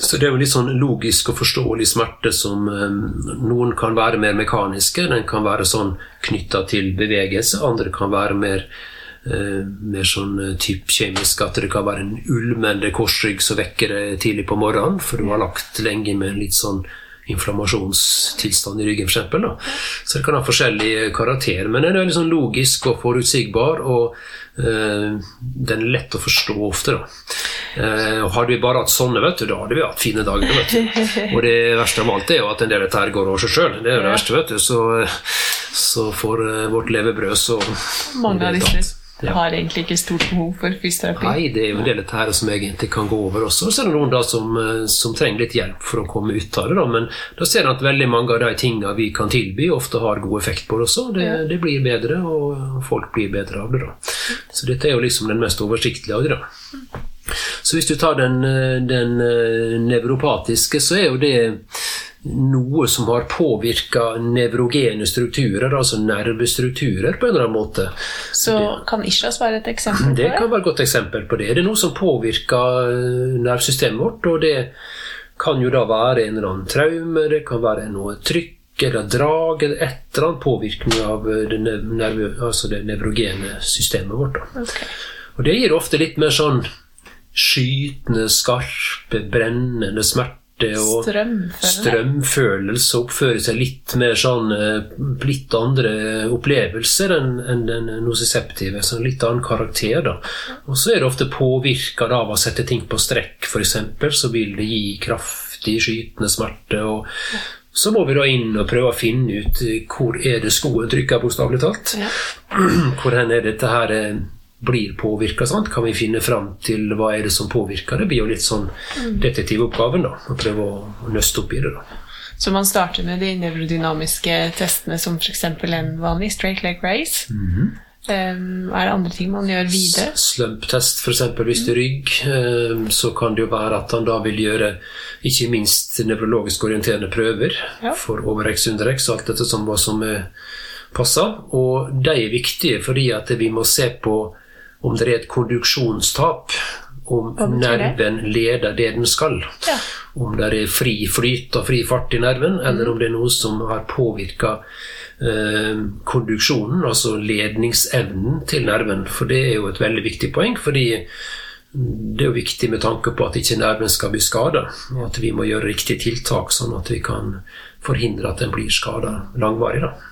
Så det er jo litt sånn logisk og forståelig smerte som eh, Noen kan være mer mekaniske, den kan være sånn knytta til bevegelse. Andre kan være mer, eh, mer sånn eh, typ kjemisk, at det kan være en ulmende korsrygg som vekker deg tidlig på morgenen, for du har lagt lenge med en litt sånn inflammasjonstilstand i ryggen, eksempel. Så det kan ha forskjellig karakter. Men den er veldig sånn logisk og forutsigbar, og eh, den er lett å forstå ofte. Eh, og Hadde vi bare hatt sånne, vet du, da hadde vi hatt fine dager. vet du. Og det verste av alt er jo at en del av dette her går over seg sjøl. Det er jo det verste, vet du. Så, så for vårt levebrød så Mange av disse. Ja. har egentlig ikke stort behov for fysioterapi. Nei, det er jo en del av dette her som egentlig kan gå over også. Så er det noen da som, eh, som trenger litt hjelp for å komme ut av det. Da. Men da ser en at veldig mange av de tingene vi kan tilby, ofte har god effekt på det også. Det, Ja. det blir bedre, og folk blir bedre av det. da. Så dette er jo liksom den mest oversiktlige av det. da. Så hvis du tar den, eh, den eh, nevropatiske, så er jo det noe som har påvirka nevrogene strukturer, altså nervestrukturer, på en eller annen måte. Så kan Ishas være et eksempel på Det det? kan være et godt eksempel på det. Det er noe som påvirker eh, nervesystemet vårt, og det kan jo da være en eller annen traume, det kan være noe trykk eller drag eller et eller annet påvirkning av eh, det, nerve, altså det nevrogene systemet vårt. Da. Ok. Og det gir ofte litt mer sånn skytende, skarpe, brennende smerte. Og strøm, strømfølelse oppfører seg litt mer sånn eh, Litt andre opplevelser enn en den nosiseptive. Så litt annen karakter, da. Og så er det ofte påvirka av å sette ting på strekk, f.eks. Så vil det gi kraftig skytende smerte. og så må vi da inn og prøve å finne ut hvor er det skoen trykker, bokstavelig talt. Ja. Hvor hen er dette her eh, blir påvirka? Kan vi finne fram til hva er det som påvirker? Det blir jo litt sånn detektivoppgaven, da. Å prøve å nøste opp i det, da. Så man starter med de nevrodynamiske testene som f.eks. en vanlig straight leg race. Mhm. Um, er det andre ting man gjør videre? Slump-test, f.eks. hvis det er rygg, Um, så kan det jo være at han da vil gjøre ikke minst nevrologisk orienterende prøver Ja. for overrex, underrex, alt dette som som er passer. Og de er viktige fordi at vi må se på om det er et konduksjonstap. Om nerven leder det den skal. Ja. Om det er fri flyt og fri fart i nerven, eller om det er noe som har påvirka eh, konduksjonen, altså ledningsevnen til nerven. For det er jo et veldig viktig poeng, fordi det er jo viktig med tanke på at ikke nerven skal bli skada, og at vi må gjøre riktige tiltak sånn at vi kan forhindre at den blir skada langvarig. da.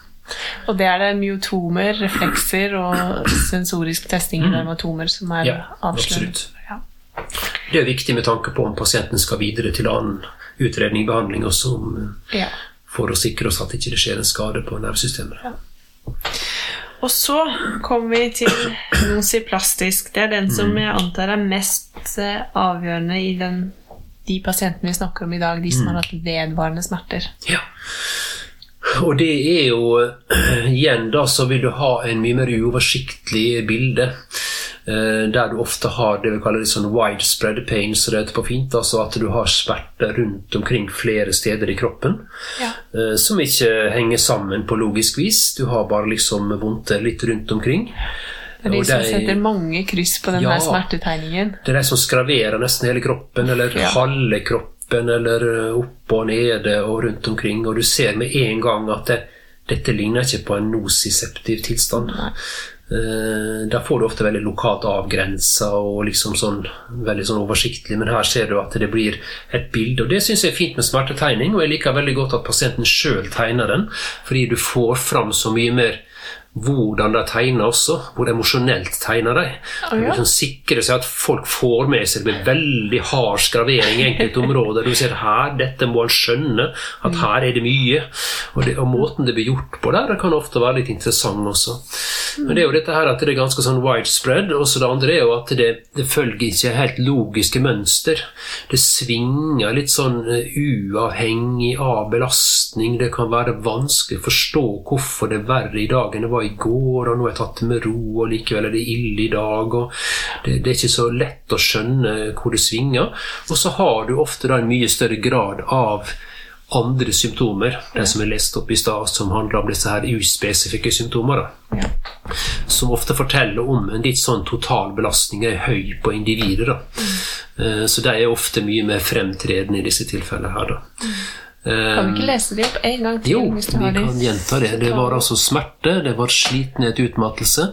Og det er det myotomer, reflekser og sensorisk testing i dermatomer som er Mm. Ja, avslørende. Ja. Det er viktig med tanke på om pasienten skal videre til annen utredning, behandling, også om, Ja. for å sikre oss at det ikke skjer en skade på nervesystemet. Og så kommer vi til nosiplastisk. Det er den som Mm. jeg antar er mest eh, avgjørende i den, de pasientene vi snakker om i dag, de som Mm. har hatt vedvarende smerter. Ja. Og det er jo eh, Igjen da så vil du ha en mye mer uoversiktlig bilde. eh, Der du ofte har det vi kaller litt sånn widespread pain, så det heter på fint. Altså at du har smerter rundt omkring flere steder i kroppen. Ja. eh, Som ikke henger sammen på logisk vis. Du har bare liksom vondter litt rundt omkring. Det er de som de- setter mange kryss på den Ja. smertetegningen. Det er de som skraverer nesten hele kroppen, eller Ja. halve kroppen, eller oppe opp og nede og rundt omkring, og du ser med en gang at det, dette ligner ikke på en nosiseptiv tilstand. Eh, Der får du ofte veldig lokalt avgrensa og liksom sånn, veldig sånn oversiktlig, men her ser du at det blir et bilde. Og det syns jeg er fint med smertetegning, og jeg liker veldig godt at pasienten sjøl tegner den, fordi du får fram så mye mer hvordan de tegner også, hvor emosjonelt tegner de. Oh, ja. liksom sikre seg at folk får med seg det blir veldig hard skravering i enkelte områder. Du ser her, dette må en skjønne, at her er det mye. Og, det, og måten det blir gjort på der, det kan ofte være litt interessant også. Men det er jo dette her at det er ganske sånn widespread, og så det andre er jo at det, det følger ikke helt logiske mønster. Det svinger litt sånn eh, uavhengig av belastning. Det kan være vanskelig å forstå hvorfor det er verre i dag enn det var i går, og nå har jeg tatt det med ro, og likevel er det ille i dag. og Det, det er ikke så lett å skjønne hvor det svinger. Og så har du ofte da en mye større grad av andre symptomer, den som er lest opp i stad, som handler om disse her uspesifikke symptomer. da Ja. som ofte forteller om en litt sånn totalbelastning er høy på individet. da. Mm. Så de er ofte mye mer fremtredende i disse tilfellene her. da. Kan vi ikke lese de opp en gang til? Jo, vi kan gjenta det. Det var altså smerte, det var slitenhet, utmattelse,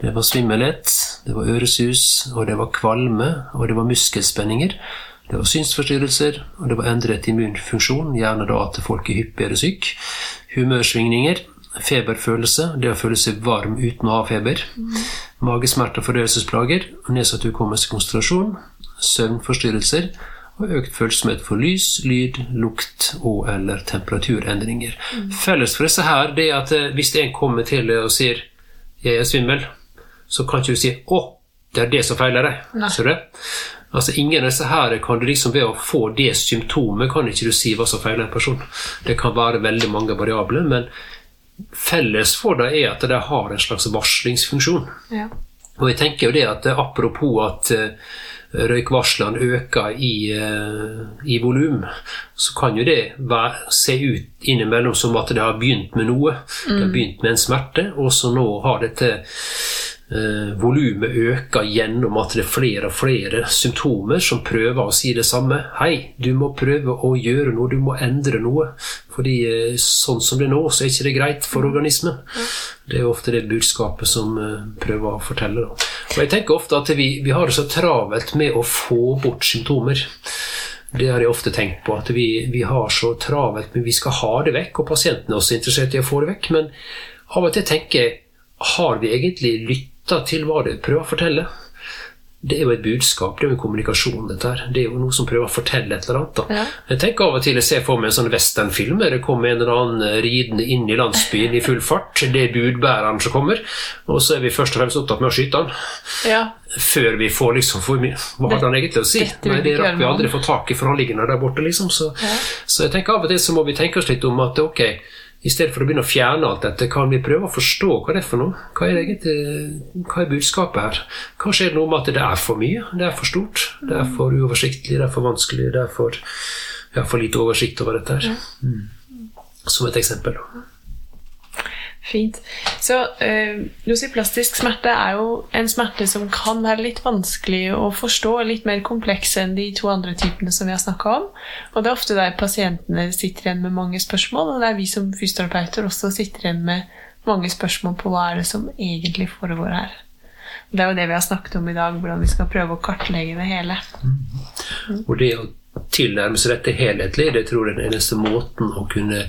det var svimmelhet, det var øresus, og det var kvalme, og det var muskelspenninger. Det var synsforstyrrelser, og det var endret immunfunksjon, gjerne da at folk er hyppigere syk. Humørsvingninger, feberfølelse, det å føle seg varm uten å ha feber. Magesmerter, fordøyelsesplager, nedsatt hukommelse, konsentrasjon, søvnforstyrrelser og økt følsomhet for lys, lyd, lukt og eller temperaturendringer. Felles for disse her det er at eh, hvis en kommer til deg og sier 'jeg er svimmel', så kan ikke du si 'å, det er det som feiler deg'. Ser du det? Altså Ingen av disse her kan du liksom ved å få det symptomet, kan ikke du si hva som feiler en person. Det kan være veldig mange variabler, men felles for dem er at de har en slags varslingsfunksjon. Ja. Og jeg tenker jo det at eh, apropos at eh, røykvarslene øker i, eh, i volum, så kan jo det være, se ut innimellom som at det har begynt med noe. Det har begynt med en smerte, og så nå har dette eh, volumet øker gjennom at det er flere og flere symptomer som prøver å si det samme. Hei, du må prøve å gjøre noe, du må endre noe. Fordi eh, sånn som det er nå, så er ikke det greit for organismen. Det er ofte det budskapet som eh, prøver å fortelle. Da. Og jeg tenker ofte at vi, vi har det så travelt med å få bort symptomer. Det har jeg ofte tenkt på, at vi, vi har så travelt, men vi skal ha det vekk. Og pasientene er også interessert i å få det vekk. Men av og til tenker jeg, har vi egentlig lytta til hva det prøver å fortelle? Det er jo et budskap, det er jo en kommunikasjon, dette her. Det er jo noe som prøver å fortelle et eller annet. Ja. Jeg tenker av og til jeg ser for meg en sånn westernfilm der det kommer en eller annen eh, ridende inn i landsbyen i full fart. Det er budbæreren som kommer, og så er vi først og fremst opptatt med å skyte han. ja. Før vi får liksom for mye Hva hadde han egentlig å si? Nei, det rakk vi aldri få tak i, for han ligger der borte, liksom. Så, så jeg tenker av og til så må vi tenke oss litt om at ok, i stedet for å begynne å fjerne alt dette, kan vi prøve å forstå hva det er for noe? Hva er, egentlig, hva er budskapet her? Kanskje er det noe med at det er for mye? Det er for stort? Det er for uoversiktlig? Det er for vanskelig? Det er for, ja, for lite oversikt over dette her? Mm. Som et eksempel. da. Fint. Så uh, plastisk smerte er jo en smerte som kan være litt vanskelig å forstå, litt mer kompleks enn de to andre typene som vi har snakka om. Og det er ofte der pasientene sitter igjen med mange spørsmål, og det er vi som fysioterapeuter også sitter igjen med mange spørsmål på hva er det som egentlig foregår her. Det er jo det vi har snakket om i dag, hvordan vi skal prøve å kartlegge det hele. Og det å tilnærme seg dette helhetlig, det tror jeg er den eneste måten å kunne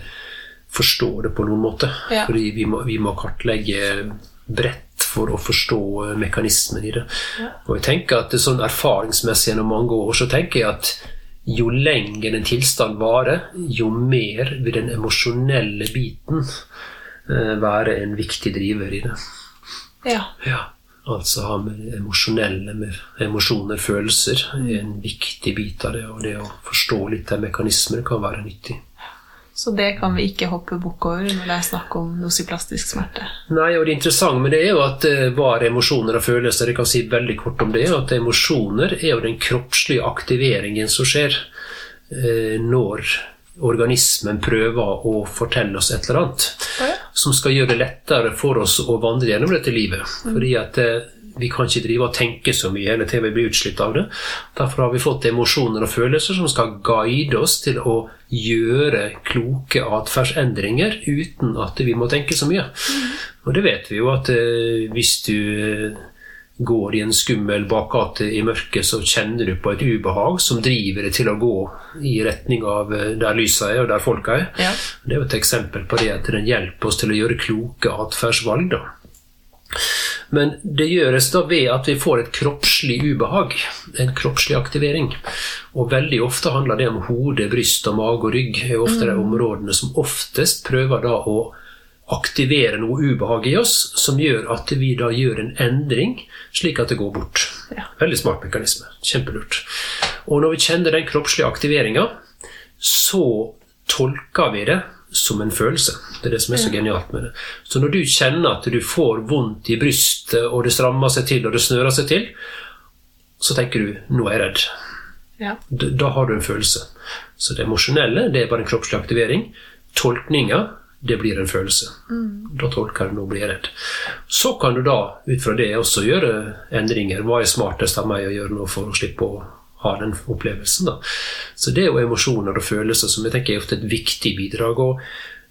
forstå det på noen måte. Ja. Fordi vi må, vi må kartlegge bredt for å forstå mekanismen i det. Og jeg tenker at det sånn erfaringsmessig gjennom mange år så tenker jeg at jo lenger en tilstand varer, jo mer vil den emosjonelle biten eh, være en viktig driver i det. Ja. Ja, altså ha med emosjonelle med emosjoner, følelser, er en viktig bit av det. Og det å forstå litt av mekanismer kan være nyttig. Så det kan vi ikke hoppe bukk over når det er snakk om nosiplastisk smerte. Nei, og Det interessante med det er jo at eh, hva er emosjoner og følelser? Jeg kan si veldig kort om det. At emosjoner er jo den kroppslige aktiveringen som skjer eh, når organismen prøver å fortelle oss et eller annet. Ja. Som skal gjøre det lettere for oss å vandre gjennom dette livet. Fordi at eh, vi kan ikke drive og tenke så mye hele tiden vi blir utslitt av det. Derfor har vi fått emosjoner og følelser som skal guide oss til å gjøre kloke atferdsendringer uten at vi må tenke så mye. Og det vet vi jo at eh, hvis du eh, går i en skummel bakgate i mørket, så kjenner du på et ubehag som driver deg til å gå i retning av eh, der lysa er, og der folka er. Ja. Det er jo et eksempel på det at den hjelper oss til å gjøre kloke atferdsvalg. da. Men det gjøres da ved at vi får et kroppslig ubehag, en kroppslig aktivering. Og veldig ofte handler det om hode, bryst og mage og rygg. er ofte de områdene som oftest prøver da å aktivere noe ubehag i oss, som gjør at vi da gjør en endring, slik at det går bort. Ja. Veldig smart mekanisme. Kjempelurt. Og når vi kjenner den kroppslige aktiveringa, så tolker vi det som en følelse. Det er det som er så genialt med det. Så når du kjenner at du får vondt i brystet, og det strammer seg til, og det snører seg til, så tenker du 'nå er jeg redd'. Ja. Da, Da har du en følelse. Så det emosjonelle det er bare en kroppslig aktivering. Tolkninga det blir en følelse. Da tolker du 'nå blir jeg redd'. Så kan du da ut fra det også gjøre endringer. Hva er smartest av meg å gjøre nå for å slippe å ha den opplevelsen? da. Så det er jo emosjoner og følelser som jeg tenker er ofte et viktig bidrag. og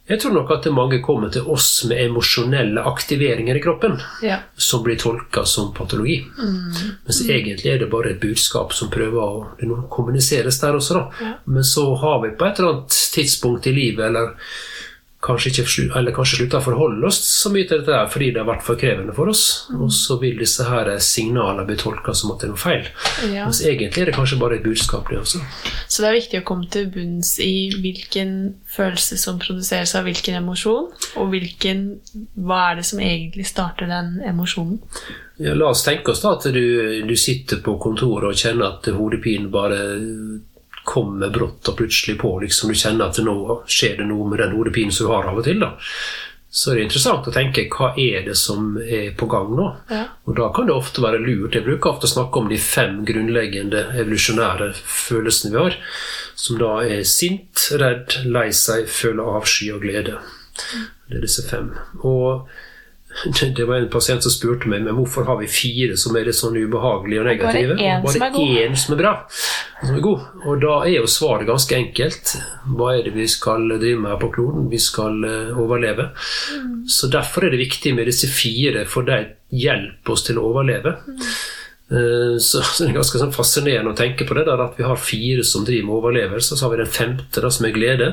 jeg tror nok at mange kommer til oss med emosjonelle aktiveringer i kroppen Ja. som blir tolka som patologi. Mens egentlig er det bare et budskap som prøver å det er kommuniseres der også. da. Ja. Men så har vi på et eller annet tidspunkt i livet, eller kanskje, ikke, eller kanskje slutter å forholde oss så mye til dette fordi det har vært for krevende for oss. Og så vil disse her signalene bli tolka som at det er noe feil. Ja. Mens egentlig er det kanskje bare et budskap, det også. Så det er viktig å komme til bunns i hvilken følelse som produseres av hvilken emosjon, og hvilken, hva er det som egentlig starter den emosjonen. Ja, la oss tenke oss da at du, du sitter på kontoret og kjenner at hodepinen bare kommer brått og plutselig på. liksom Du kjenner at nå skjer det noe med den hodepinen som du har av og til. da. Så det er interessant å tenke hva er det som er på gang nå. Ja. Og da kan det ofte være lurt. Jeg bruker ofte å snakke om de fem grunnleggende evolusjonære følelsene vi har. Som da er sint, redd, lei seg, føle avsky og glede. Det er disse fem. Og det var en pasient som spurte meg men hvorfor har vi fire som er litt sånn ubehagelige og negative. én som er én som er bra. Som er god. Og da er jo svaret ganske enkelt. Hva er det vi skal drive med her på kloden? Vi skal overleve. overleve. Så derfor er det viktig med disse fire, for de hjelper oss til å overleve. Eh, Så så det er ganske sånn fascinerende å tenke på det der at vi har fire som driver med overlevelse, og så har vi den femte da, som er glede.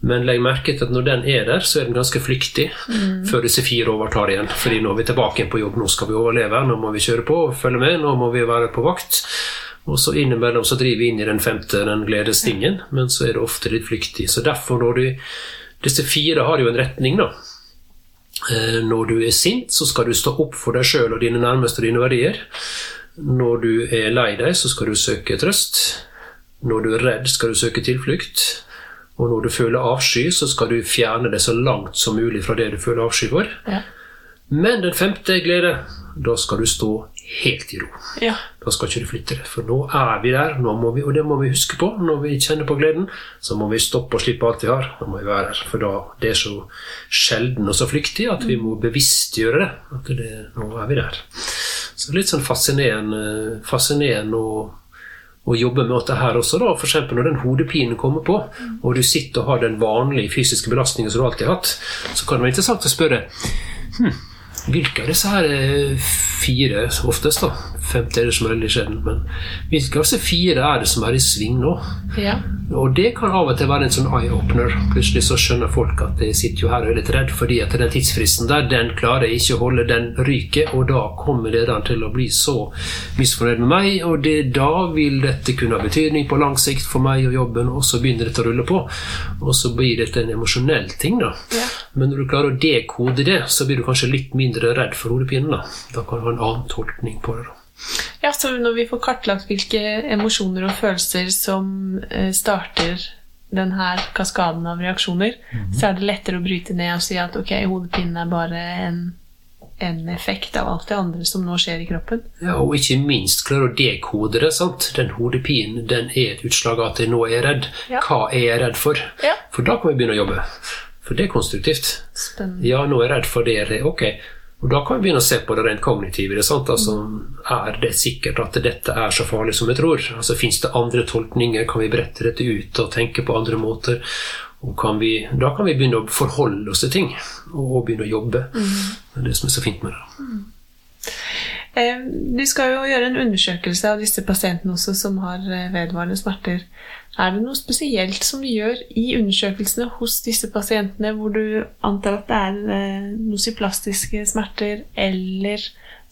Men legg merke til at når den er der, så er den ganske flyktig før disse fire overtar igjen. Fordi nå er vi tilbake igjen på jobb, nå skal vi overleve, nå må vi kjøre på følge med, nå må vi være på vakt. Og så innimellom så driver vi inn i den femte, den gledesstingen, men så er det ofte litt flyktig. Så derfor, når du Disse fire har jo en retning, da. Eh, Når du er sint, så skal du stå opp for deg sjøl og dine nærmeste og dine verdier. Når du er lei deg, så skal du søke trøst. Når du er redd, skal du søke tilflukt. Og når du føler avsky, så skal du fjerne det så langt som mulig fra det du føler avsky for. Ja. Men den femte er glede. Da skal du stå helt i ro. Ja. Da skal ikke du flytte det, for nå er vi der, vi, og det må vi huske på når vi kjenner på gleden. Så må vi stoppe og slippe alt vi har. Da må vi være her, for da det er så sjelden og så flyktig at vi må bevisstgjøre det. At det, nå er vi der. Så litt sånn fascinerende, fascinerende å, å jobbe med dette her også. da, eksempel Når den hodepinen kommer på, og du sitter og har den vanlige fysiske belastningen som du alltid har hatt, så kan det være interessant å spørre hm, hvilke av disse her er fire, oftest da, femte er det som er veldig sjelden, men hvilke av disse fire er det som er i sving nå? Ja. Og det kan av og til være en sånn eye-opener. Plutselig så skjønner folk at de sitter jo her og er litt redd fordi at den tidsfristen der, den klarer jeg ikke å holde, den ryker, og da kommer lederen til å bli så misfornøyd med meg, og det, da vil dette kunne ha betydning på lang sikt for meg og jobben, og så begynner dette å rulle på. Og så blir dette en emosjonell ting, da. Ja. Men når du klarer å dekode det, så blir du kanskje litt mindre redd for hodepinen. Da Da kan du ha en annen tolkning på det. da. Ja, så når vi får kartlagt hvilke emosjoner og følelser som eh, starter denne kaskaden av reaksjoner, så er det lettere å bryte ned og si at ok, hodepinen er bare en, en effekt av alt det andre som nå skjer i kroppen. Ja, og ikke minst klare å dekode det. sant? Den hodepinen den er et utslag av at jeg nå er redd. Ja. Hva er jeg redd for? Ja. For da kan vi begynne å jobbe. For det er konstruktivt. Spennende. Ja, nå er jeg redd for det. det- Ok. Og da kan vi begynne å se på det rent kognitive. Det er? Altså, er det sikkert at dette er så farlig som jeg tror? Altså, Fins det andre tolkninger? Kan vi brette dette ut og tenke på andre måter? Kan vi, da kan vi begynne å forholde oss til ting og, begynne å jobbe. Det er det som er så fint med det. Eh, Du skal jo gjøre en undersøkelse av disse pasientene også som har eh, vedvarende smerter. Er det noe spesielt som du gjør i undersøkelsene hos disse pasientene, hvor du antar at det er eh, nosiplastiske smerter, eller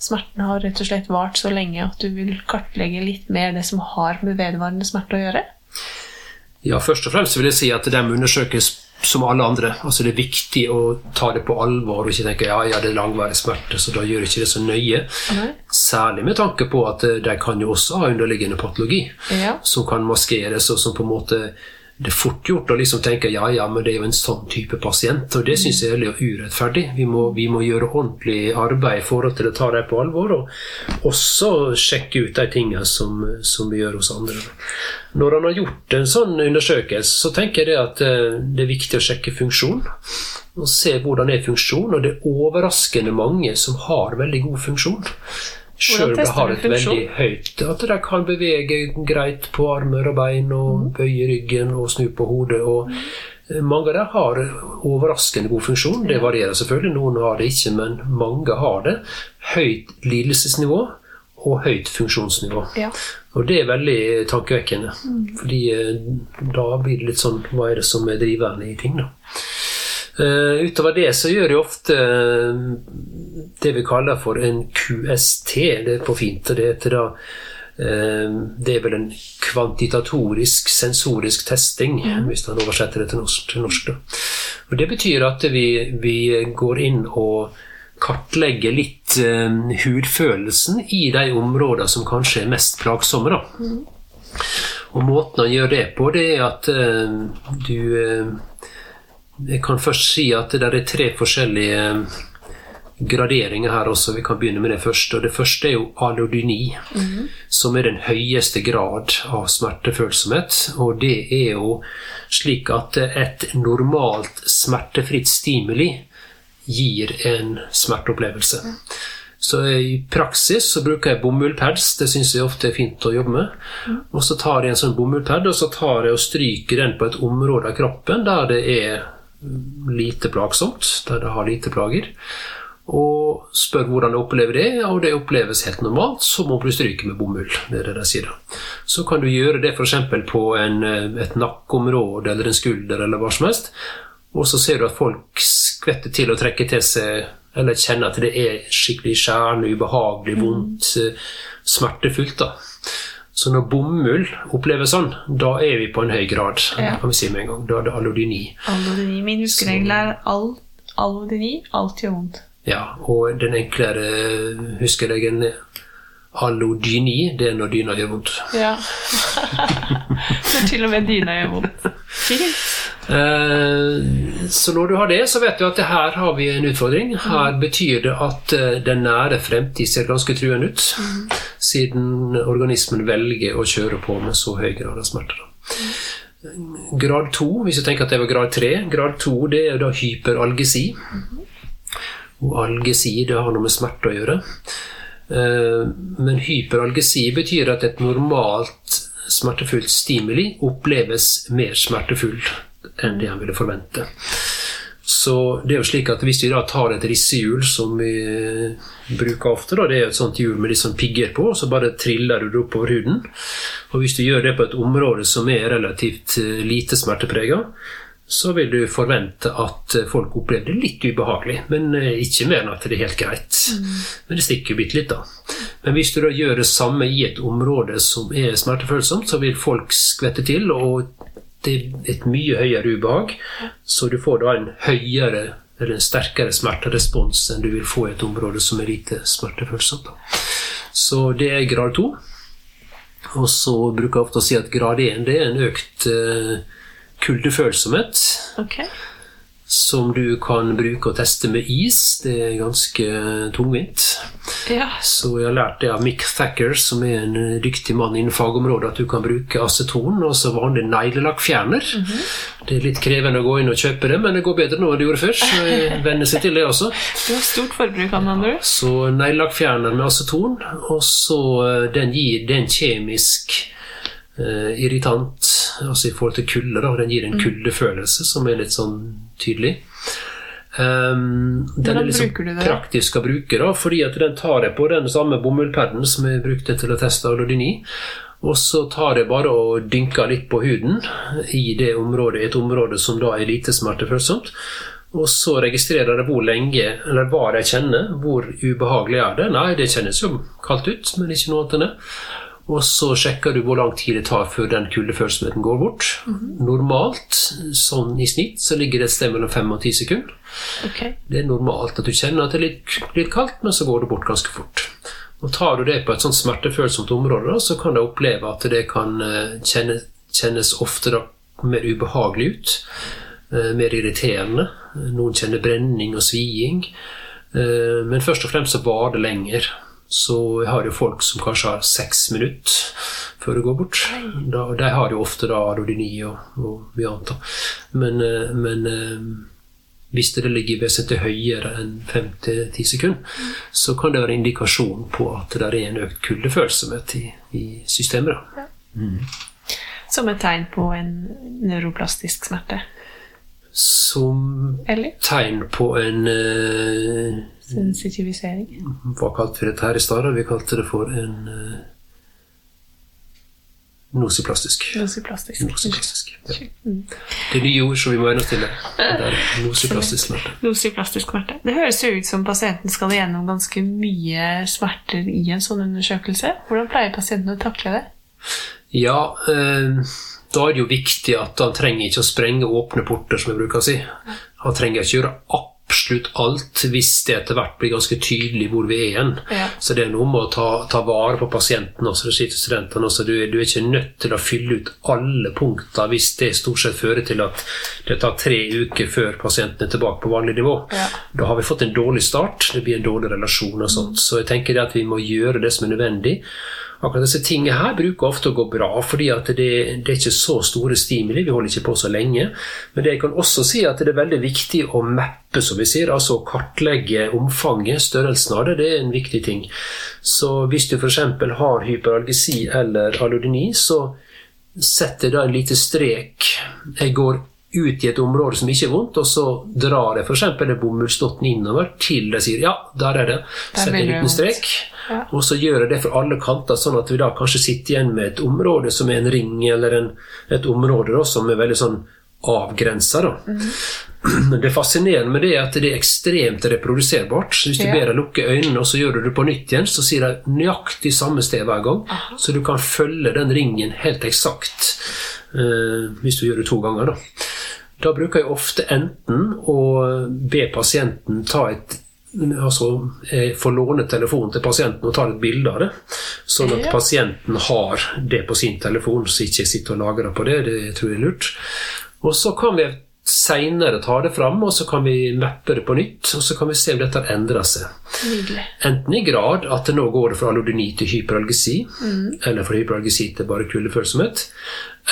smertene har rett og slett vart så lenge at du vil kartlegge litt mer det som har med vedvarende smerte å gjøre? Ja, først og fremst vil jeg si at de undersøkes som alle andre. Altså Det er viktig å ta det på alvor og ikke tenke ja, ja, det er langvarig smerte, så da gjør jeg ikke det så nøye. Nei. Særlig med tanke på at eh, de kan jo også ha underliggende patologi Ja. som kan maskeres, og som på en måte det er fort gjort å liksom tenke ja, ja, men det er jo en sånn type pasient, og det syns jeg er urettferdig. Vi må, vi må gjøre ordentlig arbeid i forhold til å ta dem på alvor, og også sjekke ut de tingene som, som vi gjør hos andre. Når han har gjort en sånn undersøkelse, så tenker jeg det at eh, det er viktig å sjekke funksjon. Og se hvordan er funksjon, og det er overraskende mange som har veldig god funksjon. De har et veldig høyt At de kan bevege greit på armer og bein, og bøye ryggen og snu på hodet. og eh, mange av dem har overraskende god funksjon. Det varierer selvfølgelig, noen har det ikke, men mange har det. Høyt lidelsesnivå og høyt funksjonsnivå. Ja. Og det er veldig tankevekkende. Fordi eh, da blir det litt sånn Hva er det som er driveren i ting, da? Eh, utover det så gjør jeg ofte eh, det vi kaller for en QST. Det er på fint. og Det heter da eh, Det er vel en kvantitatorisk sensorisk testing, hvis man oversetter det til norsk. Til norsk. Og Det betyr at vi, vi går inn og kartlegger litt eh, hudfølelsen i de områdene som kanskje er mest plagsomme. da. Og måten han gjør det på, det er at eh, du eh, Jeg kan først si at det er tre forskjellige eh, graderinger her også. Vi kan begynne med det første. Og det første er jo allodyni, som er den høyeste grad av smertefølsomhet. Og det er jo slik at et normalt smertefritt stimuli gir en smerteopplevelse. Så i praksis så bruker jeg bomullpads. Det syns jeg ofte er fint å jobbe med. Og så tar jeg en sånn bomullpad og så tar jeg og stryker den på et område av kroppen der det er lite plagsomt, der det har lite plager. Og spør hvordan du opplever det, og det oppleves helt normalt, så må du stryke med bomull. Det er det de sier. Så kan du gjøre det f.eks. på en, eh, et nakkeområde eller en skulder eller hva som helst, og så ser du at folk skvetter til og trekker til seg eller kjenner at det er skikkelig skjærende, ubehagelig, vondt, eh, smertefullt. da. Så når bomull oppleves sånn, da er vi på en høy grad. Ja. kan vi si med en gang. Da er det allodyni. Allodyni. Min huskeregel er all, allodyni alltid gjør vondt. Ja, og den enklere huskeregelen er allodyni, det er når dyna gjør vondt. Ja. Når til og med dyna gjør vondt. Fint. Eh, Så når du har det, så vet du at her har vi en utfordring. Her betyr det at eh, den nære fremtid ser ganske truende ut, siden organismen velger å kjøre på med så høy grad av smerte. Grad 2, hvis du tenker at det var grad 3, grad 2 det er da hyperalgesi. Og algesi det har noe med smerte å gjøre. Eh, Men hyperalgesi betyr at et normalt smertefullt stimuli oppleves mer smertefull enn det han ville forvente. Så det er jo slik at Hvis vi da tar et rissehjul, som vi bruker ofte, da, det er et sånt hjul med litt sånn pigger på, så bare triller du det oppover huden. Og Hvis du gjør det på et område som er relativt eh, lite smerteprega, så vil du forvente at eh, folk opplever det litt ubehagelig, men eh, ikke mer enn at det er helt greit. Men det stikker jo bitte litt, da. Men hvis du da gjør det samme i et område som er smertefølsomt, så vil folk skvette til, og det er et mye høyere ubehag, så du får da en høyere eller en sterkere smerterespons enn du vil få i et område som er lite smertefølsomt. Så det er grad to. Og så bruker jeg ofte å si at grad 1 er en økt eh, kuldefølsomhet Ok. Som du kan bruke og teste med is. Det er ganske tungvint. Ja. Så jeg har lært det av Mick Thacker, som er en dyktig mann innen fagområdet, at du kan bruke aceton, altså vanlig neglelakkfjerner. Det er litt krevende å gå inn og kjøpe det, men det går bedre nå enn det gjorde før. Så jeg venner seg til det også. Du har stort forbruk av den ja, Så neglelakkfjerner med aceton, og så eh, den gir det en kjemisk eh, irritant, altså i forhold til kulde, da. Den gir en kuldefølelse som er litt sånn tydelig. Um, den er liksom du det? praktisk å bruke, da, fordi at den tar jeg på den samme bomullpaden som jeg brukte til å teste allodyni. Og så tar jeg bare og dynker litt på huden i det området, et område som da er lite smertefølsomt. Og så registrerer jeg hvor lenge, eller hva jeg kjenner. Hvor ubehagelig er det? Nei, det kjennes jo kaldt ut, men ikke noe annet enn det. Og så sjekker du hvor lang tid det tar før den kuldefølsomheten går bort. Normalt, sånn i snitt, så ligger det et sted mellom fem og ti sekunder. Okay. Det er normalt at du kjenner at det er litt, litt kaldt, men så går det bort ganske fort. Og Tar du det på et sånt smertefølsomt område, da, så kan du oppleve at det kan eh, kjenne, kjennes ofte da mer ubehagelig ut. eh, Mer irriterende. Noen kjenner brenning og sviing. Eh, Men først og fremst så varer det lenger. Så jeg har jo folk som kanskje har seks minutter før det går bort. Da, de har jo ofte da adodyni og, og mye annet. da. Men, eh, men eh, hvis det ligger vesentlig høyere enn 5-10 sekunder, så kan det være indikasjon på at det er en økt kuldefølsomhet i, i systemet. Da. Som et tegn på en neuroplastisk smerte. Som Eller tegn på en eh, sensitivisering. Hva kalte vi dette her i stad? Vi kalte det for en uh, nosiplastisk. Nosiplastisk. Nosiplastisk. Ja. Mm. Det er nye ord, så vi må venne oss til det. det nosiplastisk smerte. Nosiplastisk smerte. Det høres jo ut som pasienten skal igjennom ganske mye smerter i en sånn undersøkelse. Hvordan pleier pasienten å takle det? Ja, eh, da er det jo viktig at han trenger ikke å sprenge åpne porter, som jeg bruker å si. Han trenger ikke gjøre absolutt alt hvis det etter hvert blir ganske tydelig hvor vi er igjen. Ja. Så det er noe med å ta, ta vare på pasienten også, det sier studentene også. Du, du er ikke nødt til å fylle ut alle punkter hvis det stort sett fører til at det tar tre uker før pasienten er tilbake på vanlig nivå. Ja. Da har vi fått en dårlig start, det blir en dårlig relasjon og sånt. Så jeg tenker det at vi må gjøre det som er nødvendig. Akkurat disse tingene her bruker ofte å gå bra, fordi det, det er ikke så store stimuli. Vi holder ikke på så lenge. Men det jeg kan også si at det er veldig viktig å mappe, som vi sier. Altså å kartlegge omfanget, størrelsen av det. Det er en viktig ting. Så hvis du f.eks. har hyperalgesi eller allodyni, så setter jeg da en liten strek. Jeg går ut i et område som ikke er vondt, og så drar jeg f.eks. bomullsdotten innover til de sier ja, der er det. Setter en liten strek. Ja. Og så gjør jeg det fra alle kanter, sånn at vi da kanskje sitter igjen med et område som er en ring, eller en, et område da, som er veldig sånn avgrensa. Mhm. Det fascinerende med det er at det er ekstremt reproduserbart. Så Hvis du Ja. ber deg lukke øynene, og så gjør du det på nytt igjen, så sier de nøyaktig samme sted hver gang. Så du kan følge den ringen helt eksakt Uh, hvis du gjør det to ganger. Da. da bruker jeg ofte enten å be pasienten ta et Altså, jeg får låne telefonen til pasienten og ta et bilde av det. Sånn at pasienten har det på sin telefon, så ikke jeg sitter og lagrer på det. Det tror jeg er lurt. Og så kan vi seinere ta det fram, og så kan vi mappe det på nytt. Og så kan vi se om dette har endra seg. Nydelig. Enten i grad at det nå går det fra allodyni til hyperalgesi, eller fra hyperalgesi til bare kuldefølsomhet,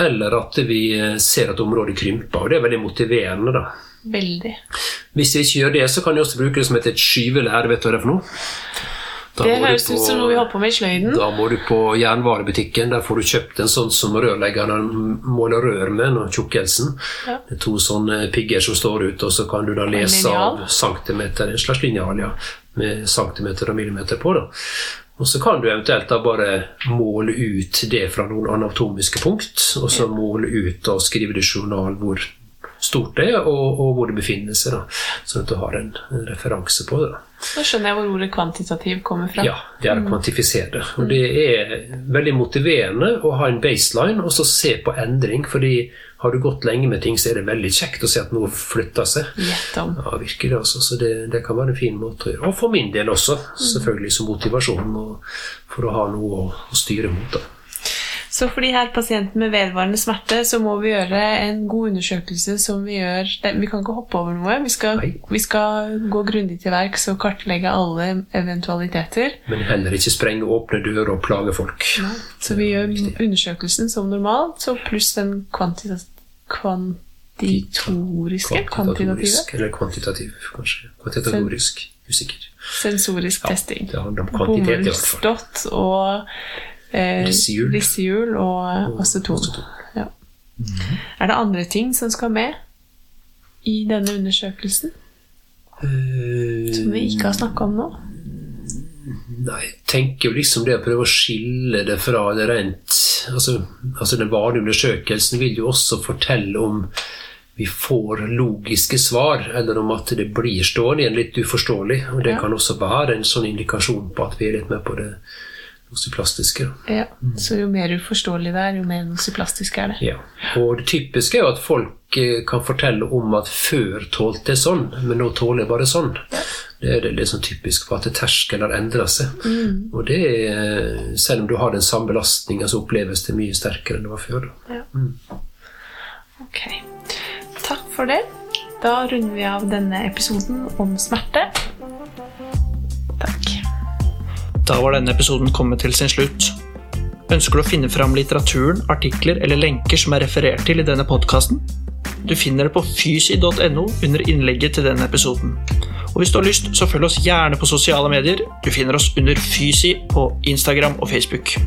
eller at vi eh, ser at området krymper. Og det er veldig motiverende, da. Veldig. Hvis vi ikke gjør det, så kan vi også bruke det som et skyvelær. Vet du hva det er for noe? Da Det høres ut som noe vi holder på med i sløyden. da må du på jernvarebutikken. Der får du kjøpt en sånn som rørleggerne måler rør med, nå, tjukkelsen. Ja. To sånne pigger som står ute, og så kan du da lese av centimeter, en slags linjal, ja, med centimeter og millimeter på. da. Og så kan du eventuelt da bare måle ut det fra noen anatomiske punkt, og så måle ut og skrive det i journal hvor stort det er, og, og hvor det befinner seg. da, Sånn at du har en, en referanse på det. da. Nå skjønner jeg hvor ordet kvantitativ kommer fra. Ja, det er å kvantifisere det. Og det er veldig motiverende å ha en baseline og så se på endring. fordi har du gått lenge med ting, så er det veldig kjekt å se at noe flytter seg. Ja, virker det virkelig altså. Så det, det kan være en fin måte å gjøre. Og for min del også, selvfølgelig som motivasjon og for å ha noe å, å styre mot. da. Så for de her pasientene med vedvarende smerte, så må vi gjøre en god undersøkelse som vi gjør Vi kan ikke hoppe over noe. Vi skal, vi skal gå grundig til verks og kartlegge alle eventualiteter. Men heller ikke sprenge åpne dører og plage folk. Så vi gjør undersøkelsen som normalt, så pluss den kvantita kvantitoriske, kvantitative, eller kvantitativ, kanskje. Kvantitatorisk. Usikker. sensorisk testing. Det handler om kvantitet i hvert fall. Bomullsdott og eh, Rissehjul. rissehjul og aceton. Ja. Er det andre ting som skal med i denne undersøkelsen? Eh, Som vi ikke har snakka om nå? Nei, jeg tenker jo liksom det å prøve å skille det fra det rent Altså, altså den vanlige undersøkelsen vil jo også fortelle om vi får logiske svar, eller om at det blir stående igjen litt uforståelig. Og det Ja. kan også være en sånn indikasjon på at vi er litt med på det nosiplastiske. Ja. Så jo mer uforståelig det er, jo mer nosiplastisk er det. Ja. Og det typiske er jo at folk eh, kan fortelle om at før tålte jeg sånn, men nå tåler jeg bare sånn. Det er det liksom typisk for at terskelen har endra seg. Og det er, selv om du har den samme belastninga, så oppleves det mye sterkere enn det var før. Da. Ok. Takk for det. Da runder vi av denne episoden om smerte. Da var denne episoden kommet til sin slutt. Ønsker du å finne fram litteraturen, artikler eller lenker som er referert til i denne podkasten? Du finner det på fysi.no under innlegget til denne episoden. Og hvis du har lyst, så følg oss gjerne på sosiale medier. Du finner oss under Fysi på Instagram og Facebook.